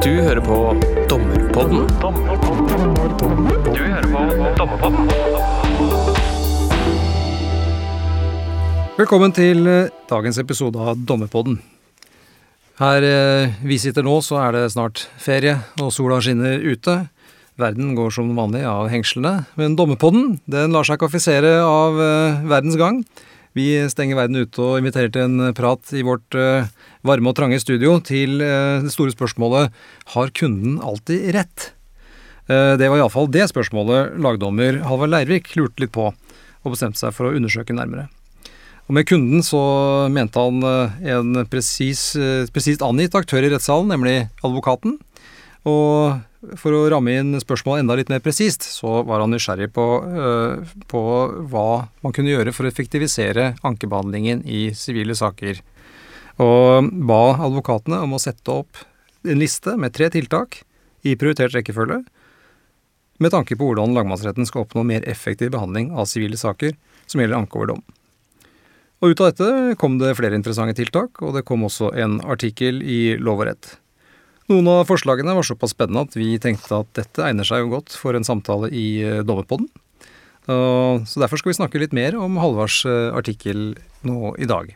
Du hører på Dommerpodden. Du hører på Dommerpodden. Velkommen til eh, dagens episode av Dommerpodden. Her eh, vi sitter nå, så er det snart ferie, og sola skinner ute. Verden går som vanlig av hengslene, men Dommerpodden den lar seg ikke affisere av eh, verdens gang. Vi stenger verden ute og inviterer til en prat i vårt eh, varme og trange studio til eh, det store spørsmålet har kunden alltid rett? Eh, det var iallfall det spørsmålet lagdommer Halvard Leirvik lurte litt på, og bestemte seg for å undersøke nærmere. Og Med kunden så mente han eh, en presist angitt aktør i rettssalen, nemlig advokaten. Og for å ramme inn spørsmålet enda litt mer presist, så var han nysgjerrig på, på hva man kunne gjøre for å effektivisere ankebehandlingen i sivile saker. Og ba advokatene om å sette opp en liste med tre tiltak i prioritert rekkefølge, med tanke på hvordan lagmannsretten skal oppnå mer effektiv behandling av sivile saker som gjelder anke over dom. Og Ut av dette kom det flere interessante tiltak, og det kom også en artikkel i Lov og rett. Noen av forslagene var såpass spennende at vi tenkte at dette egner seg jo godt for en samtale i eh, Dommerpodden. Så derfor skal vi snakke litt mer om Halvards eh, artikkel nå i dag.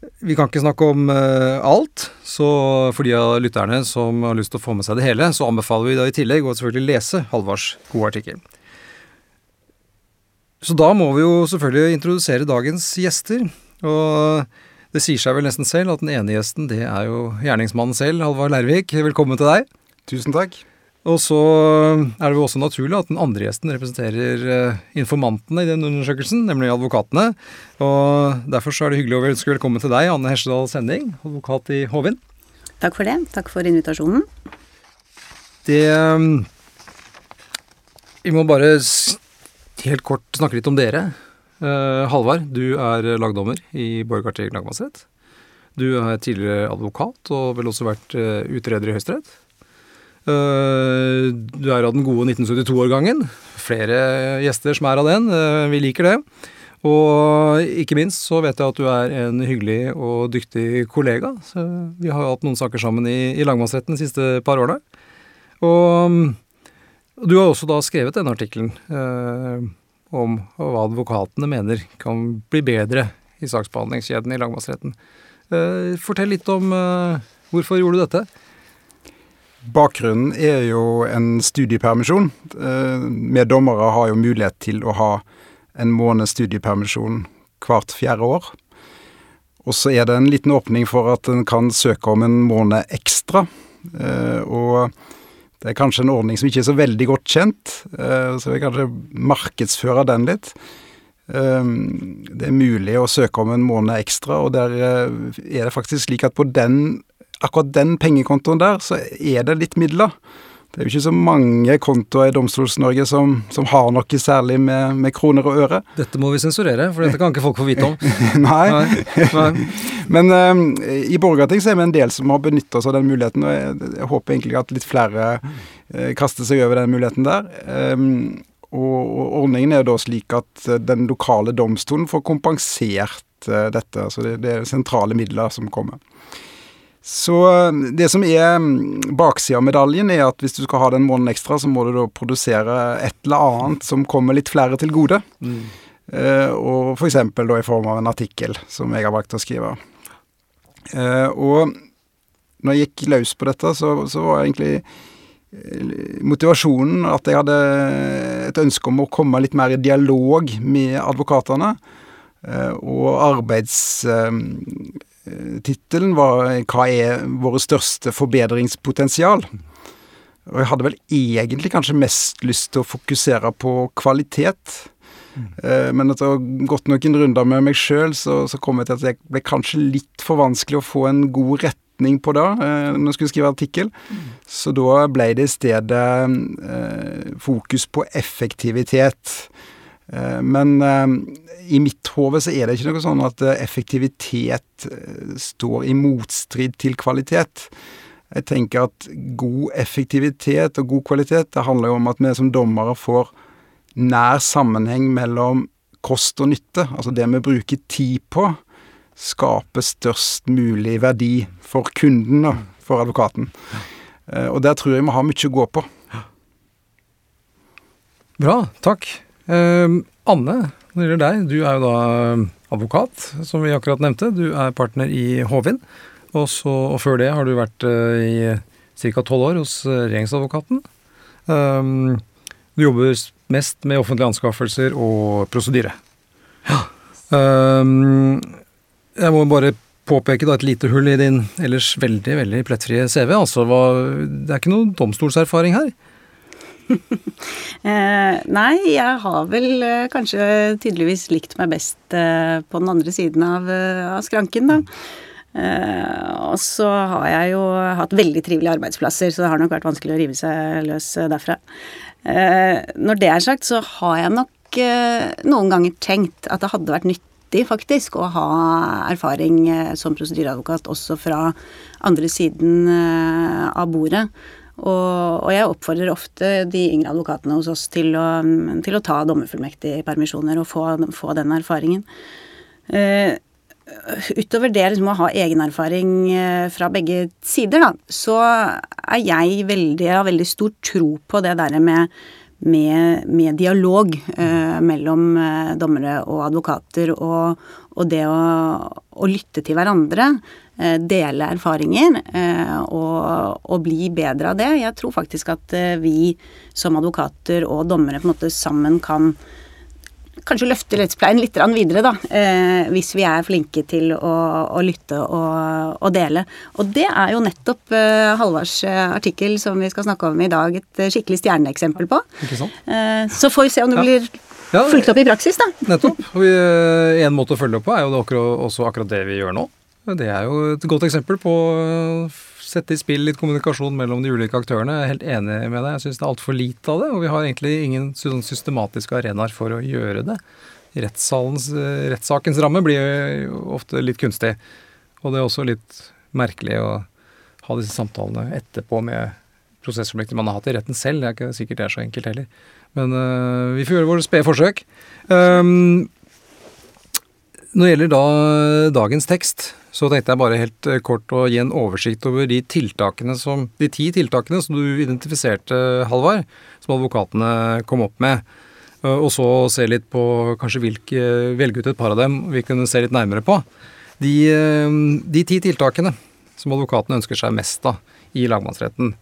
Vi kan ikke snakke om uh, alt, så for de av lytterne som har lyst til å få med seg det hele, så anbefaler vi da i tillegg å selvfølgelig lese Halvards gode artikkel. Så da må vi jo selvfølgelig introdusere dagens gjester. Og det sier seg vel nesten selv at den ene gjesten, det er jo gjerningsmannen selv, Halvard Lærvik. Velkommen til deg. Tusen takk. Og så er det jo også naturlig at den andre gjesten representerer eh, informantene i den undersøkelsen, nemlig advokatene. Og derfor så er det hyggelig å ønske velkommen til deg, Anne Hesjedal Sending, advokat i Hovin. Takk for det. Takk for invitasjonen. Det eh, Vi må bare helt kort snakke litt om dere. Uh, Halvard, du er lagdommer i Borgarting lagmannsrett. Du er tidligere advokat og vel også vært utreder i Høyesterett. Uh, du er av den gode 1972-årgangen. Flere gjester som er av den. vi liker det. Og ikke minst så vet jeg at du er en hyggelig og dyktig kollega. Så vi har hatt noen saker sammen i, i lagmannsretten de siste par årene. Og um, du har også da skrevet denne artikkelen om hva advokatene mener kan bli bedre i saksbehandlingskjeden i lagmannsretten. Eh, fortell litt om eh, hvorfor gjorde du dette? Bakgrunnen er jo en studiepermisjon. Eh, vi dommere har jo mulighet til å ha en måneds studiepermisjon hvert fjerde år. Og så er det en liten åpning for at en kan søke om en måned ekstra. Og det er kanskje en ordning som ikke er så veldig godt kjent, eh, så vi kanskje markedsfører den litt. Eh, det er mulig å søke om en måned ekstra, og der eh, er det faktisk slik at på den, akkurat den pengekontoen der, så er det litt midler. Det er jo ikke så mange kontoer i Domstols-Norge som, som, har noe særlig med, med, kroner og øre. Dette må vi sensurere, for dette kan ikke folk få vite om. Nei. Nei. Nei. Men um, i Borgarting så er vi en del som har benytta oss av den muligheten, og jeg, jeg, håper egentlig at litt flere uh, kaster seg over den muligheten der. Um, og, ordningen er da slik at uh, den lokale domstolen får kompensert dette. Altså det, det er sentrale midler som kommer. Så eh, det som er mm, baksida av medaljen, er at hvis du skal ha den måneden ekstra, så må du da produsere et eller annet som kommer litt flere til gode. Mm. Uh, og eksempel da i form av en artikkel som jeg har valgt å skrive. Uh, og når jeg gikk løs på dette, så, så var egentlig eh, motivasjonen at jeg hadde et ønske om å komme litt mer i dialog med advokatene. Uh, og arbeids Tittelen var 'Hva er våre største forbedringspotensial?' Og jeg hadde vel egentlig kanskje mest lyst til å fokusere på kvalitet. Mm. Men etter å ha gått noen runder med meg sjøl, så, så, kom jeg til at det ble kanskje litt for vanskelig å få en god retning på det eh, når jeg skulle skrive artikkel. Mm. Så da ble det i stedet eh, fokus på effektivitet. Eh, men eh, i mitt hode så er det ikke noe sånn at eh, effektivitet står i motstrid til kvalitet. Jeg tenker at god effektivitet og god kvalitet, det handler jo om at vi som dommere får nær sammenheng mellom kost og nytte. Altså det vi bruker tid på, skaper størst mulig verdi for kunden og for advokaten. Og der tror jeg vi har mye å gå på. Bra, takk. Eh, Anne, når det gjelder deg, du er jo da eh, advokat, som vi akkurat nevnte. Du er partner i Hovin. Og, så, og før det har du vært eh, i ca. tolv år hos eh, regjeringsadvokaten. Um, du jobber mest med offentlige anskaffelser og prosedyre. Ja. Jeg må bare påpeke da et lite hull i din ellers veldig veldig plettfrie CV. Altså, hva, det er ikke noe domstolserfaring her? Eh, nei, jeg har vel eh, kanskje tydeligvis likt meg best eh, på den andre siden av, eh, av skranken, da. Eh, og så har jeg jo hatt veldig trivelige arbeidsplasser, så det har nok vært vanskelig å rive seg løs eh, derfra. når det er sagt, så har jeg nok noen ganger tenkt at det hadde vært nyttig faktisk å ha erfaring som prosedyreadvokat også fra andre siden av bordet. Og, og, jeg oppfordrer ofte de yngre advokatene hos oss til å, til å ta dommerfullmektigpermisjoner og få, få den erfaringen. Uh, utover det liksom, å ha egen erfaring uh, fra begge sider, da, så er jeg veldig, har veldig stor tro på det derre med, med, med, dialog eh, mellom dommere og advokater, og, og det å, å, lytte til hverandre. Eh, dele erfaringer eh, og, og, bli bedre av det. Jeg tror faktisk at eh, vi som advokater og dommere på en måte sammen kan kanskje løfte rettspleien litt videre, da. hvis vi er flinke til å, å lytte og, og, dele. Og det er jo nettopp Halvards artikkel som vi skal snakke om i dag, et skikkelig stjerneeksempel på. så får vi se om det blir ja, fulgt opp i praksis, da. Nettopp. Og en måte å følge opp på er jo akkurat, også akkurat det vi gjør nå. Det er jo et godt eksempel på sette i spill litt kommunikasjon mellom de ulike aktørene. Jeg er helt enig med deg. Jeg syns det er altfor lite av det, og vi har egentlig ingen sånn systematiske arenaer for å gjøre det. Rettssakens ramme blir jo ofte litt kunstig, og det er også litt merkelig å ha disse samtalene etterpå med prosessobjekter man har hatt i retten selv. Det er ikke sikkert det er så enkelt heller. Men uh, vi får gjøre våre spede forsøk. Um, når det gjelder da dagens tekst, så tenkte jeg bare helt eh, kort å gi en oversikt over de tiltakene som, de ti tiltakene som du identifiserte, Halvard, som advokatene kom opp med. Eh, og så se litt på kanskje hvilke, velge ut et par av dem vi kunne se litt nærmere på. De, eh, de ti tiltakene som advokatene ønsker seg mest av i lagmannsretten.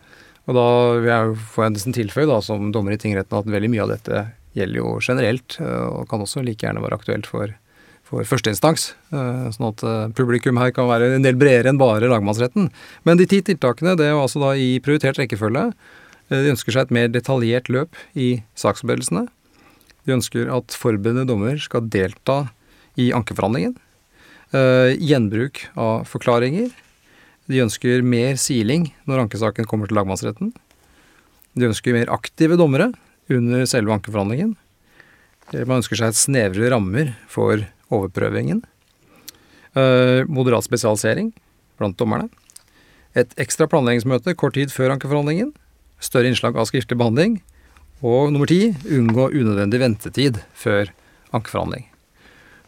Og da jeg, får jeg nesten tilføye, da, som dommer i tingretten, at veldig mye av dette gjelder jo generelt, og kan også like gjerne være aktuelt for for førsteinstans. Eh, sånn at eh, publikum her kan være en del bredere enn bare lagmannsretten. Men de ti tiltakene det er altså da i prioritert rekkefølge. Eh, de ønsker seg et mer detaljert løp i saksforberedelsene. De ønsker at forberedende dommer skal delta i ankeforhandlingen. Gjenbruk av forklaringer. De ønsker mer siling når ankesaken kommer til lagmannsretten. De ønsker mer aktive dommere under selve ankeforhandlingen. Man ønsker seg et snevrere rammer for overprøvingen. Uh, moderat spesialisering blant dommerne. Et ekstra planleggingsmøte kort tid før ankeforhandlingen. Større innslag av skriftlig behandling. Og nummer ti unngå unødvendig ventetid før ankeforhandling.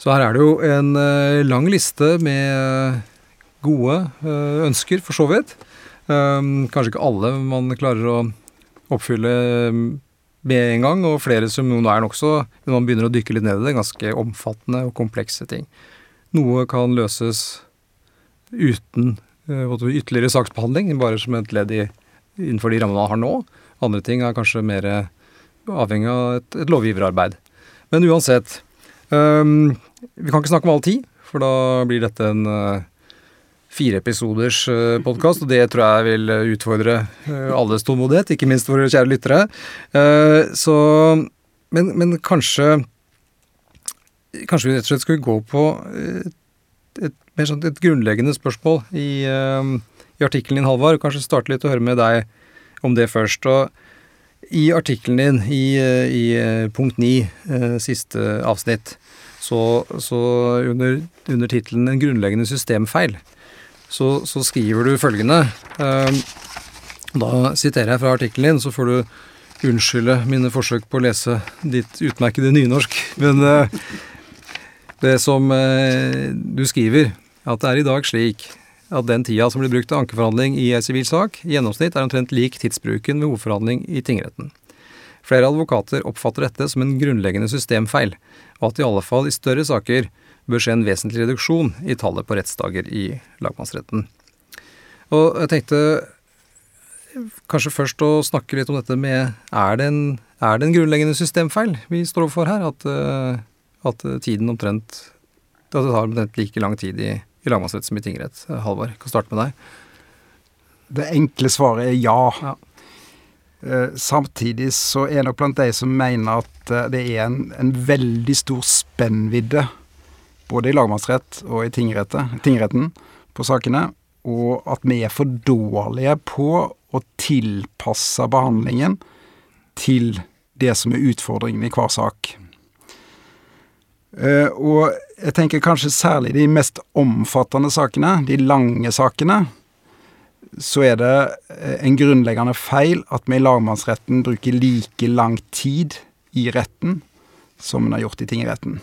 Så her er det jo en uh, lang liste med gode uh, ønsker, for så vidt. Kanskje ikke alle man klarer å oppfylle med en gang, og flere som nå er nokså, når man begynner å dykke litt ned i det, ganske omfattende og komplekse ting. Noe kan løses uten uh, ytterligere saksbehandling, bare som et ledd i, innenfor de rammene man har nå. Andre ting er kanskje mer avhengig av et, et lovgiverarbeid. Men uansett, um, vi kan ikke snakke om all tid, for da blir dette en uh, fire episoders eh, podkast, og det tror jeg vil eh, utfordre eh, alles tålmodighet, ikke minst våre kjære lyttere. Så men, men, kanskje Kanskje vi rett og slett skal gå på et, et mer sånn et grunnleggende spørsmål i, i artikkelen din, Halvard. Kanskje starte litt å høre med deg om det først. Og i artikkelen din, i, i punkt ni, siste avsnitt, så, så under, under tittelen 'En grunnleggende systemfeil', så, så skriver du følgende ehm, Da siterer jeg fra artikkelen din, så får du unnskylde mine forsøk på å lese ditt utmerkede nynorsk. Men eh, det som eh, du skriver, at det er i dag slik at den tida som blir brukt til ankeforhandling i en sivil sak, i gjennomsnitt er omtrent lik tidsbruken ved hovedforhandling i tingretten. Flere advokater oppfatter dette som en grunnleggende systemfeil, og at i alle fall i større saker bør skje en vesentlig reduksjon i tallet på rettsdager i lagmannsretten. Og jeg tenkte kanskje først å snakke litt om dette med Er det en, er det en grunnleggende systemfeil vi står overfor her? At, eh, at tiden omtrent At det tar omtrent like lang tid i, i lagmannsrett som i tingrett? Halvard, kan starte med deg. Det enkle svaret er ja. Ja. Eh, samtidig så er jeg nok blant de som mener at eh, det er en, en veldig stor spennvidde både i lagmannsrett og i tingretten på sakene, og at vi er for dårlige på å tilpasse behandlingen til det som er utfordringen i hver sak. Eh, og jeg tenker kanskje særlig de mest omfattende sakene, de lange sakene, så er det eh, en grunnleggende feil at vi i lagmannsretten bruker like lang tid i retten som en har gjort i tingretten.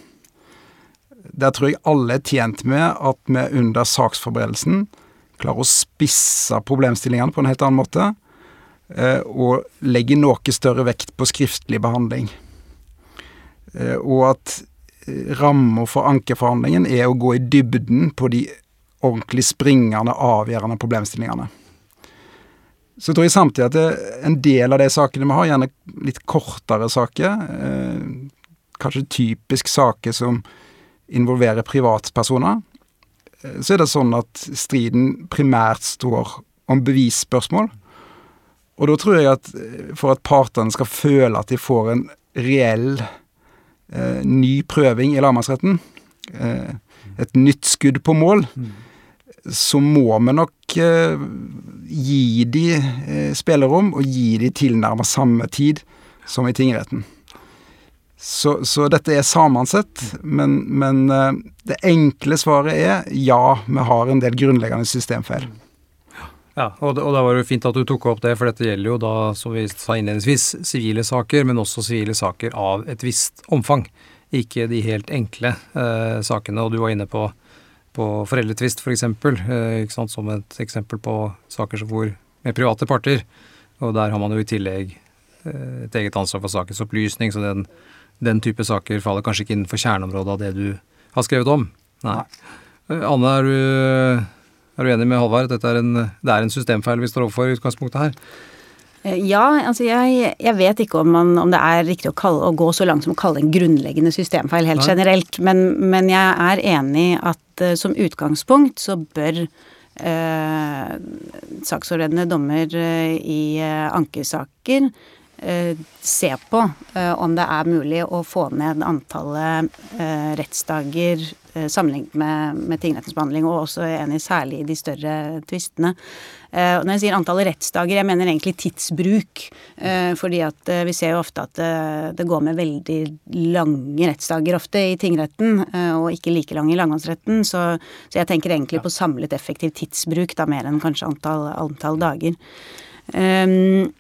Der tror jeg alle er tjent med at vi under saksforberedelsen klarer å spisse problemstillingene på en helt annen måte, eh, og legge noe større vekt på skriftlig behandling. Eh, og at ramma for ankeforhandlingen er å gå i dybden på de ordentlig springende, avgjørende problemstillingene. Så tror jeg samtidig at det, en del av de sakene vi har, gjerne litt kortere saker, eh, kanskje typisk saker som involverer privatpersoner, eh, så er det sånn at striden primært står om bevisspørsmål. Og da tror jeg at eh, for at partene skal føle at de får en reell eh, ny prøving i lagmannsretten, eh, et nytt skudd på mål, så må vi nok eh, gi de eh, spillerom, og gi de tilnærma samme tid som i tingretten. Så, så dette er sammensatt, men, men eh, det enkle svaret er ja, vi har en del grunnleggende systemfeil. Ja, og, det, og da var det fint at du tok opp det, for dette gjelder jo da, som vi sa innledningsvis, sivile saker, men også sivile saker av et visst omfang. Ikke de helt enkle eh, sakene, og du var inne på på foreldretvist f.eks., for eh, som et eksempel på saker hvor, med private parter. Og der har man jo i tillegg eh, et eget ansvar for sakens opplysning, så den, den type saker faller kanskje ikke innenfor kjerneområdet av det du har skrevet om. Nei. Nei. Anne, er du, er du enig med Halvard at er en, det er en systemfeil vi står overfor i utgangspunktet her? Eh, ja, altså jeg, jeg vet ikke om, man, om, det er riktig å, kalle, å, gå så langt som å kalle en grunnleggende systemfeil helt Nei. generelt, men, men, jeg er enig at uh, som utgangspunkt så bør uh, saksordnende dommer uh, i ankesaker se på om det er mulig å få ned antallet rettsdager sammenlignet med, tingrettens behandling, og også enig særlig i de større tvistene. Når jeg sier antallet rettsdager, jeg mener egentlig tidsbruk. Fordi at vi ser jo ofte at det går med veldig lange rettsdager ofte i tingretten, og ikke like lange i langmannsretten. Så, så, jeg tenker egentlig på samlet effektiv tidsbruk, da mer enn kanskje antall, antall dager. Um,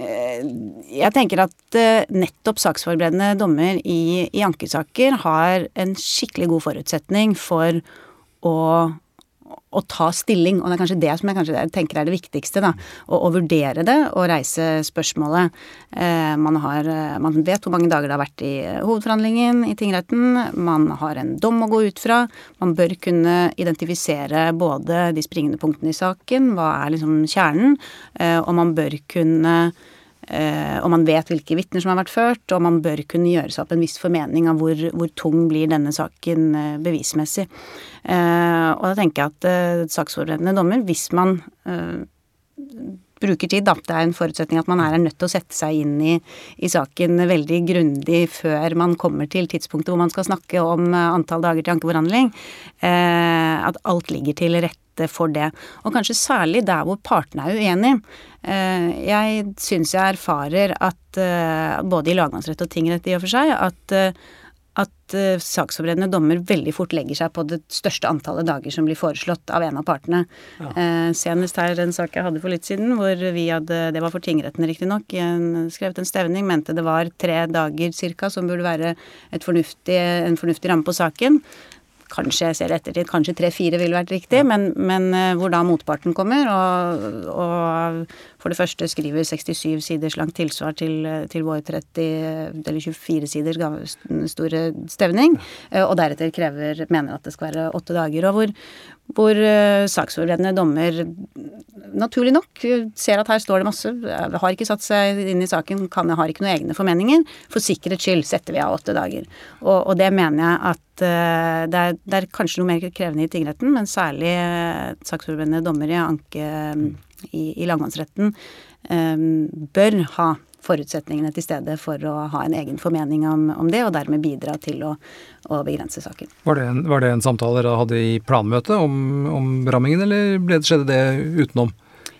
jeg tenker at nettopp saksforberedende dommer i, i ankesaker har en skikkelig god forutsetning for å å ta stilling, og det er kanskje det som jeg kanskje tenker er det viktigste. da, Å, å vurdere det og reise spørsmålet. Eh, man, har, eh, man vet hvor mange dager det har vært i hovedforhandlingen i tingretten. Man har en dom å gå ut fra. Man bør kunne identifisere både de springende punktene i saken, hva er liksom kjernen, eh, og man bør kunne Eh, og man vet hvilke vitner som har vært ført, og man bør kunne gjøre seg opp en viss formening av hvor, hvor tung blir denne saken eh, bevismessig. Eh, og da tenker jeg at saksforberedende dommer, hvis man bruker tid, da. Det er en forutsetning at man er nødt til å sette seg inn i, i, saken veldig grundig før man kommer til tidspunktet hvor man skal snakke om antall dager til ankeforhandling. Eh, at alt ligger til rette for det. Og kanskje særlig der hvor partene er uenige. Eh, jeg syns jeg erfarer at eh, både i lagmannsrett og tingrett i og for seg, at, at uh, saksforberedende dommer veldig fort legger seg på det største antallet dager som blir foreslått av en av partene. Ja. senest her en sak jeg hadde for litt siden, hvor vi hadde, det var for tingretten riktignok, skrevet en stevning, mente det var tre dager cirka som burde være fornuftig, en fornuftig ramme på saken kanskje jeg ser ettertid, kanskje tre-fire ville vært riktig, men, men, hvor da motparten kommer og, og, for det første skriver 67 siders langt tilsvar til, til vår 30 eller 24 siders store stevning, og deretter krever, mener at det skal være åtte dager. Og hvor, hvor uh, saksforberedende dommer naturlig nok ser at her står det masse, har ikke satt seg inn i saken, kan, har ikke noen egne formeninger. For sikkerhets skyld setter vi av åtte dager. Og, og det mener jeg at uh, det, er, det, er, kanskje noe mer krevende i tingretten, men særlig uh, saksforberedende dommer i anke um, i, i lagmannsretten um, bør ha forutsetningene til stede for å ha en egen formening om, om det, og dermed bidra til å, å begrense saken. Var det, en, var det en samtale dere hadde i planmøtet om, om rammingen, eller skjedde det utenom?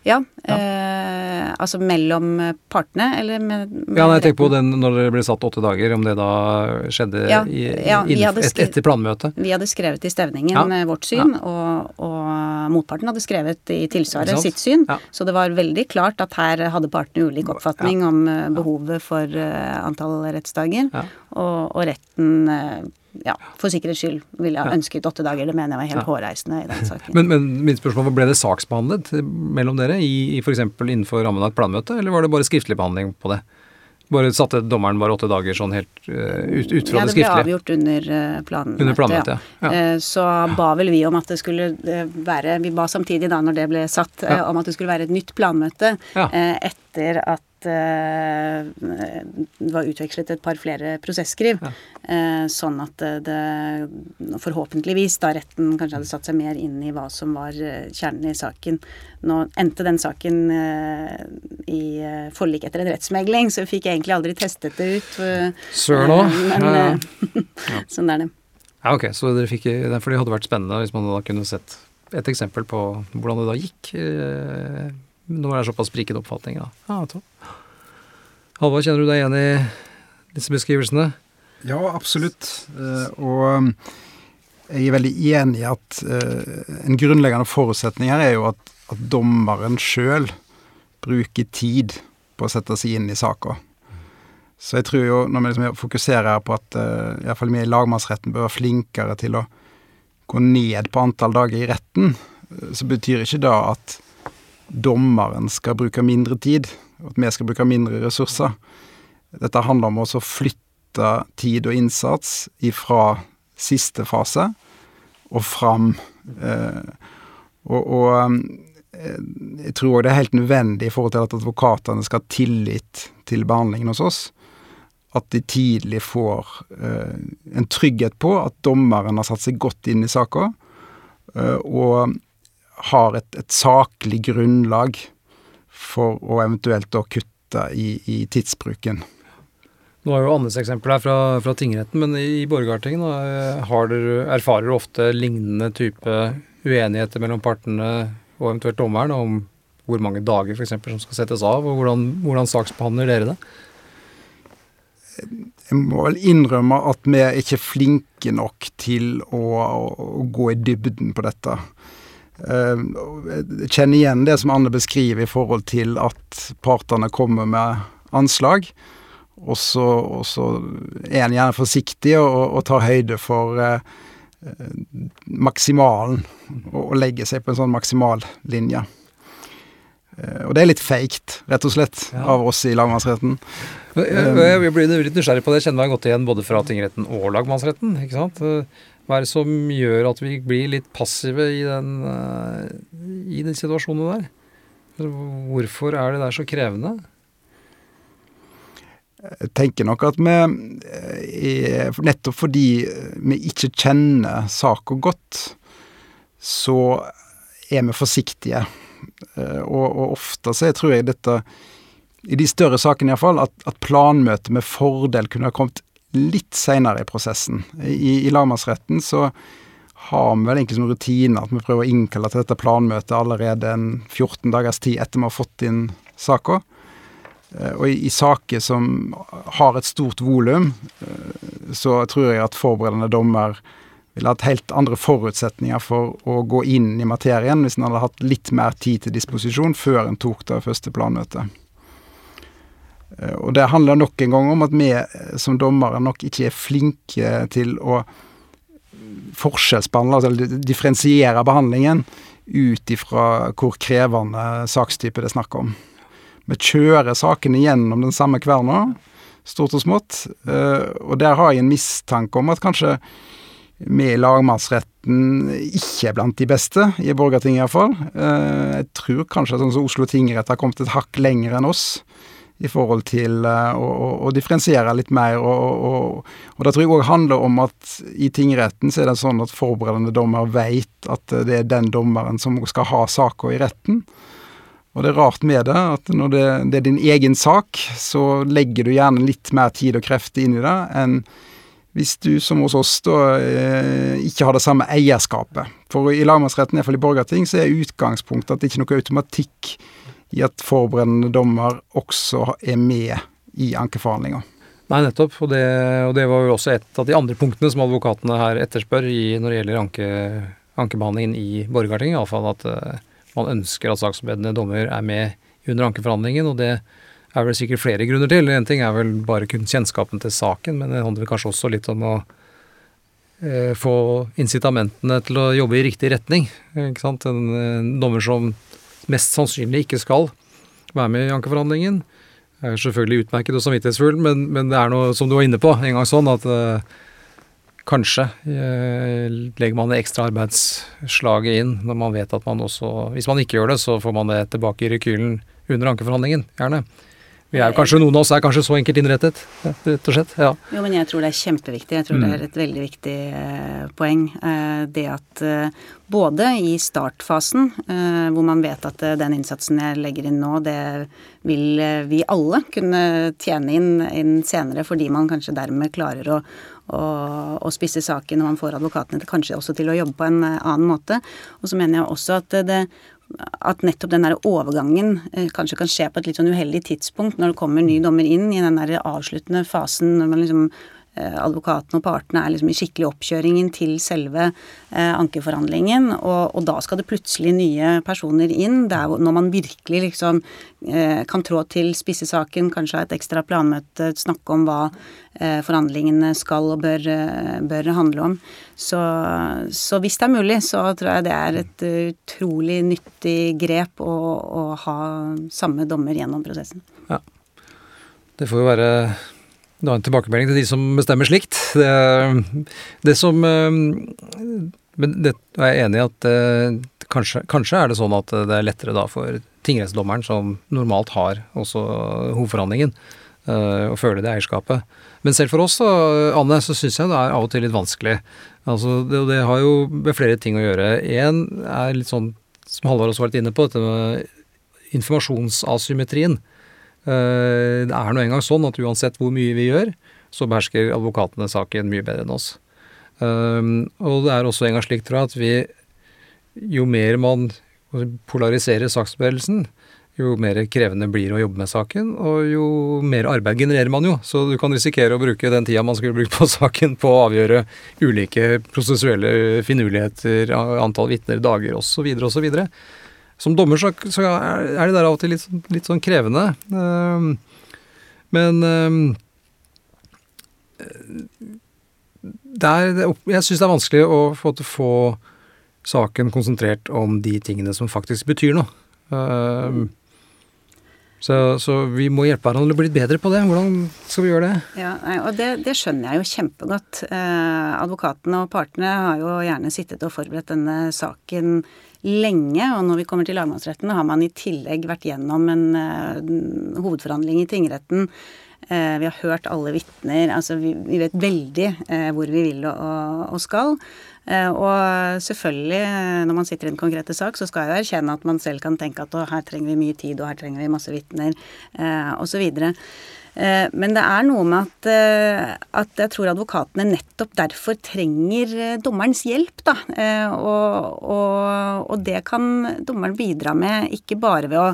Ja. ja. Eh, altså mellom partene, eller med, med Ja, nei, jeg tenker på den når det ble satt åtte dager, om det da skjedde ja, i, ja, innenfor, skrevet, etter planmøtet? Vi hadde skrevet i stevningen ja. Eh, vårt syn, og, og, motparten hadde skrevet i tilsvaret sitt syn. Så det var veldig klart at her hadde partene ulik oppfatning om behovet for antall rettsdager, og, og, retten ja, for sikkerhets skyld ville jeg ønsket åtte dager. Det mener jeg var helt hårreisende i den saken. Men, men mitt spørsmål ble det saksbehandlet mellom dere i, i f.eks. innenfor rammen av et planmøte, eller var det bare skriftlig behandling på det? Bare satte dommeren bare åtte dager sånn helt uh, ut, ut, fra ja, det skriftlige? Ja, det ble avgjort under uh, planmøtet. Under planmøtet, ja. ja. Uh, så ba vel vi om at det skulle være Vi ba samtidig da, når det ble satt, om at det skulle være et nytt planmøte etter at Eh, det var utvekslet et par flere prosesskriv. Ja. Eh, sånn at det forhåpentligvis da retten kanskje hadde satt seg mer inn i hva som var eh, kjernen i saken. Nå endte den saken i forlik etter en rettsmegling, så fikk egentlig aldri testet det ut. Søren òg. Men sånn er det. Ja, ok, så dere fikk, For det hadde vært spennende hvis man da kunne sett et eksempel på hvordan det da gikk når det er såpass sprikende oppfatninger. Ja, Halvard, kjenner du deg igjen i disse beskrivelsene? Ja, absolutt. Eh, og um, jeg er veldig enig i at eh, en grunnleggende forutsetning her er jo at, at dommeren sjøl bruker tid på å sette seg inn i saka. Så jeg tror jo, når vi liksom fokuserer på at uh, iallfall vi i lagmannsretten bør være flinkere til å gå ned på antall dager i retten, så betyr ikke det at dommeren skal bruke mindre tid, at vi skal bruke mindre ressurser. Dette handler om å flytte tid og innsats ifra siste fase og fram. Eh, og, og eh, jeg tror òg det er helt nødvendig i forhold til at advokatene skal ha tillit til behandlingen hos oss. At de tidlig får eh, en trygghet på at dommeren har satt seg godt inn i saka. Og har et, et saklig grunnlag for å eventuelt å kutte i, i tidsbruken. Nå har jo Annes eksempel her fra, fra tingretten, men i Borgarting har erfarer du ofte lignende type uenigheter mellom partene og eventuelt dommeren om hvor mange dager f.eks. som skal settes av, og hvordan, hvordan saksbehandler dere det? Jeg må vel innrømme at vi er ikke flinke nok til å, å gå i dybden på dette. Eh, jeg kjenner igjen det som Anne beskriver i forhold til at partene kommer med anslag. Og så, og så er en gjerne forsiktig og, og tar høyde for eh, maksimalen. Og, og, legger seg på en sånn maksimallinje. Eh, og det er litt feigt, rett og slett, ja. av oss i lagmannsretten. Jeg, jeg blir litt nysgjerrig på det. Jeg kjenner meg godt igjen både fra tingretten og lagmannsretten. ikke sant? Hva er det som gjør at vi blir litt passive i den, uh, i den situasjonen der? Hvorfor er det der så krevende? Jeg tenker nok at vi eh, Nettopp fordi vi ikke kjenner saka godt, så er vi forsiktige. Eh, og, og ofte så tror jeg dette i de større sakene iallfall, at, at planmøtet med fordel kunne ha kommet litt seinere i prosessen. I, i lagmannsretten så har vi vel egentlig som rutine at vi prøver å innkalle til dette planmøtet allerede en 14 dagers tid etter vi har fått inn saka. Eh, og i, i, saker som har et stort volum, eh, så tror jeg at forberedende dommer ville hatt helt andre forutsetninger for å gå inn i materien hvis en hadde hatt litt mer tid til disposisjon før en tok det første planmøtet. Eh, og det handler nok en gang om at vi eh, som dommere nok ikke er flinke til å forskjellsbehandle, altså differensiere behandlingen ut ifra hvor krevende sakstype det er snakk om. Vi kjører sakene gjennom den samme kverna, stort og smått, eh, og der har jeg en mistanke om at kanskje vi i lagmannsretten ikke er blant de beste, i Borgarting iallfall. Jeg tror kanskje sånn som Oslo tingrett har kommet et hakk lenger enn oss i forhold til uh, å, å, å, differensiere litt mer. Og, og, og det tror jeg òg handler om at i tingretten så er det sånn at forberedende dommer veit at det er den dommeren som skal ha saka i retten. Og det er rart med det, at når det, det, er din egen sak, så legger du gjerne litt mer tid og krefter inn i det enn hvis du, som hos oss, da eh, ikke har det samme eierskapet. For i lagmannsretten, iallfall i Borgarting, så er utgangspunktet at det ikke er noe automatikk i at forberedende dommer også er med i ankeforhandlinga. Nei, nettopp. Og det, og det, var jo også et av de andre punktene som advokatene her etterspør i, når det gjelder anke, ankebehandlingen i Borgarting. Iallfall at uh, man ønsker at saksforberedende dommer er med under ankeforhandlingen. Og det er vel sikkert flere grunner til. En ting er vel bare kun kjennskapen til saken, men det handler kanskje også litt om å uh, få incitamentene til å jobbe i riktig retning. Ikke sant? En, en dommer som mest sannsynlig ikke skal være med i ankeforhandlingen. Er selvfølgelig utmerket og samvittighetsfull, men, men, det er noe som du var inne på en gang sånn at eh, kanskje eh, legger man det ekstra arbeidsslaget inn når man vet at man også Hvis man ikke gjør det, så får man det tilbake i rekylen under ankeforhandlingen, gjerne. Vi er jo kanskje, Noen av oss er kanskje så enkelt innrettet, rett og slett. ja. Jo, men jeg tror det er kjempeviktig. Jeg tror mm. det er et veldig viktig eh, poeng. Eh, det at eh, både i startfasen, eh, hvor man vet at eh, den innsatsen jeg legger inn nå, det vil eh, vi alle kunne tjene inn, inn, senere, fordi man kanskje dermed klarer å, å, å spisse saken når man får advokatene til kanskje også til å jobbe på en annen måte. Og så mener jeg også at det at nettopp den der overgangen eh, kanskje kan skje på et litt sånn uheldig tidspunkt, når det kommer ny dommer inn i den der avsluttende fasen, når man liksom eh, advokaten og partene er liksom i skikkelig oppkjøringen til selve eh, ankeforhandlingen, og, og, da skal det plutselig nye personer inn. Det er når man virkelig liksom eh, kan trå til spissesaken, kanskje ha et ekstra planmøte, snakke om hva forhandlingene skal og bør, bør handle om. Så, så, hvis det er mulig, så tror jeg det er et utrolig nyttig grep å, å ha samme dommer gjennom prosessen. Ja. Det får jo være da en tilbakemelding til de som bestemmer slikt. Det, det som Men det er jeg enig i at kanskje, kanskje, er det sånn at det er lettere da for tingrettsdommeren, som normalt har også hovedforhandlingen, å føle det eierskapet. Men selv for oss, da, Anne, så syns jeg det er av og til litt vanskelig. Altså, det, det har jo med flere ting å gjøre. Én er litt sånn, som Halvard også har vært inne på, dette med informasjonsasymmetrien. Eh, det er nå engang sånn at uansett hvor mye vi gjør, så behersker advokatene saken mye bedre enn oss. Eh, og det er også en gang slik, tror jeg, at vi Jo mer man polariserer saksbevegelsen, jo mer krevende blir det å jobbe med saken, og jo mer arbeid genererer man jo. Så du kan risikere å bruke den tida man skulle brukt på saken på å avgjøre ulike prosessuelle finurligheter, antall vitner, dager osv. osv. Som dommer så, så, er det der av og til litt, litt sånn krevende. Ehm, men ehm, der, jeg syns det er vanskelig å få, få saken konsentrert om de tingene som faktisk betyr noe. Uh, så, så, vi må hjelpe hverandre å bli litt bedre på det. Hvordan skal vi gjøre det? Ja, og det, det skjønner jeg jo kjempegodt. Eh, advokatene og partene har jo gjerne sittet og forberedt denne saken lenge. Og når vi kommer til lagmannsretten, har man i tillegg vært gjennom en uh, hovedforhandling i tingretten. Uh, vi har hørt alle vitner. Altså vi, vi, vet veldig uh, hvor vi vil og, og skal. Og selvfølgelig, når man sitter i en konkrete sak, så skal jeg erkjenne at man selv kan tenke at her trenger vi mye tid, og her trenger vi masse vitner, uh, osv. Men det er noe med at, at, jeg tror advokatene nettopp derfor trenger dommerens hjelp, da. Og, og, og det kan dommeren bidra med, ikke bare ved å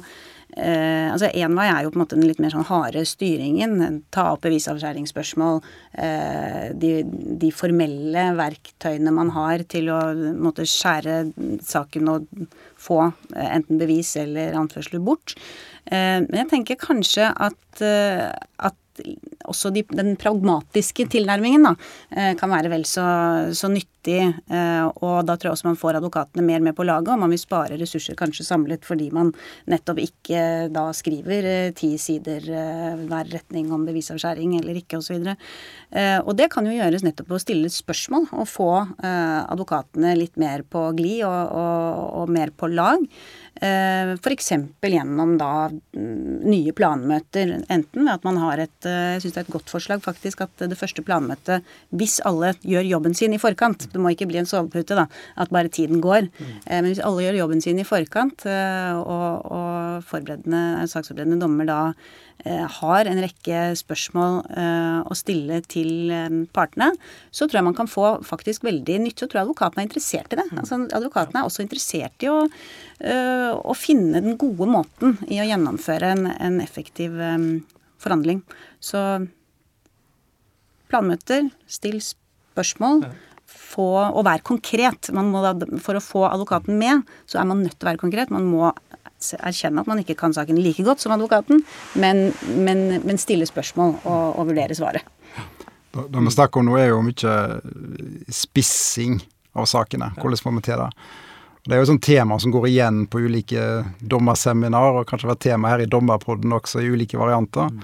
Eh, altså Én vei er jo på en måte den litt mer sånn harde styringen. Ta opp bevisavskjæringsspørsmål. Eh, de, de, formelle verktøyene man har til å måtte skjære saken og få eh, enten bevis eller anførsler bort. Eh, men jeg tenker kanskje at, eh, at også de, den pragmatiske tilnærmingen da, eh, kan være vel så, så nyttig. Og da tror jeg også man får advokatene mer med på laget, og man vil spare ressurser kanskje samlet fordi man nettopp ikke da skriver ti sider hver retning om bevisavskjæring eller ikke osv. Og, så og det kan jo gjøres nettopp ved å stille spørsmål og få advokatene litt mer på glid og, og, og mer på lag. Eh, F.eks. gjennom da mm, nye planmøter. Enten ved at man har et eh, Jeg syns det er et godt forslag faktisk at det første planmøtet, hvis alle gjør jobben sin i forkant Det må ikke bli en sovepute, da, at bare tiden går. Mm. men hvis alle gjør jobben sin i forkant, og, og forberedende, saksforberedende dommer da Eh, har en rekke spørsmål eh, å stille til eh, partene, så tror jeg man kan få faktisk veldig nytt. Så tror jeg advokatene er interessert i det. Mm. Altså, advokatene er også interessert i å, å, finne den gode måten i å gjennomføre en, en effektiv forhandling. Så planmøter, still spørsmål. Få, og være konkret. Da, for å få advokaten med, så er man nødt til å være konkret. Man må erkjenne at man ikke kan saken like godt som advokaten, men, men, men stille spørsmål og, og vurdere svaret. Det vi snakker om nå, er jo mye spissing av sakene. Hvordan får vi til det? Det er jo et sånt tema som går igjen på ulike dommerseminar, og kanskje vært tema her i Dommerpodden også, i ulike varianter. Mm.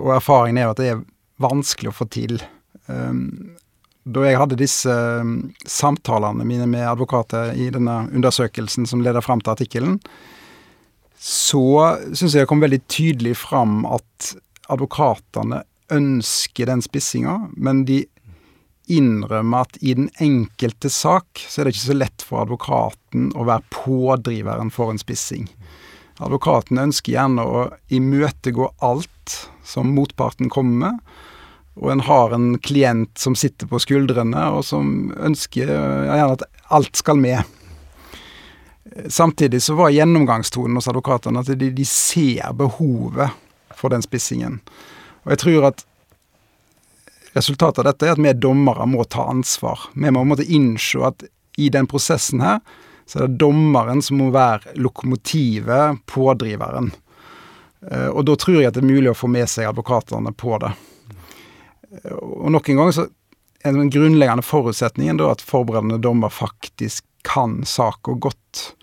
Og erfaringen er jo at det er vanskelig å få til. Um, da jeg hadde disse um, samtalene mine med advokater i denne undersøkelsen som leder fram til artikkelen, så syns jeg det kom veldig tydelig fram at advokatene ønsker den spissinga, men de innrømmer at i den enkelte sak så er det ikke så lett for advokaten å være pådriveren for en spissing. Advokaten ønsker gjerne å imøtegå alt som motparten kommer med, og en har en klient som sitter på skuldrene, og som ønsker gjerne at alt skal med. Samtidig så var gjennomgangstonen hos advokatene at de, de, ser behovet for den spissingen. Og jeg tror at resultatet av dette er at vi dommere må ta ansvar. Vi må måtte innse at i den prosessen her, så er det dommeren som må være lokomotivet, pådriveren. Eh, og da tror jeg at det er mulig å få med seg advokatene på det. Og nok en gang så er den grunnleggende forutsetningen da at forberedende dommer faktisk kan saka godt.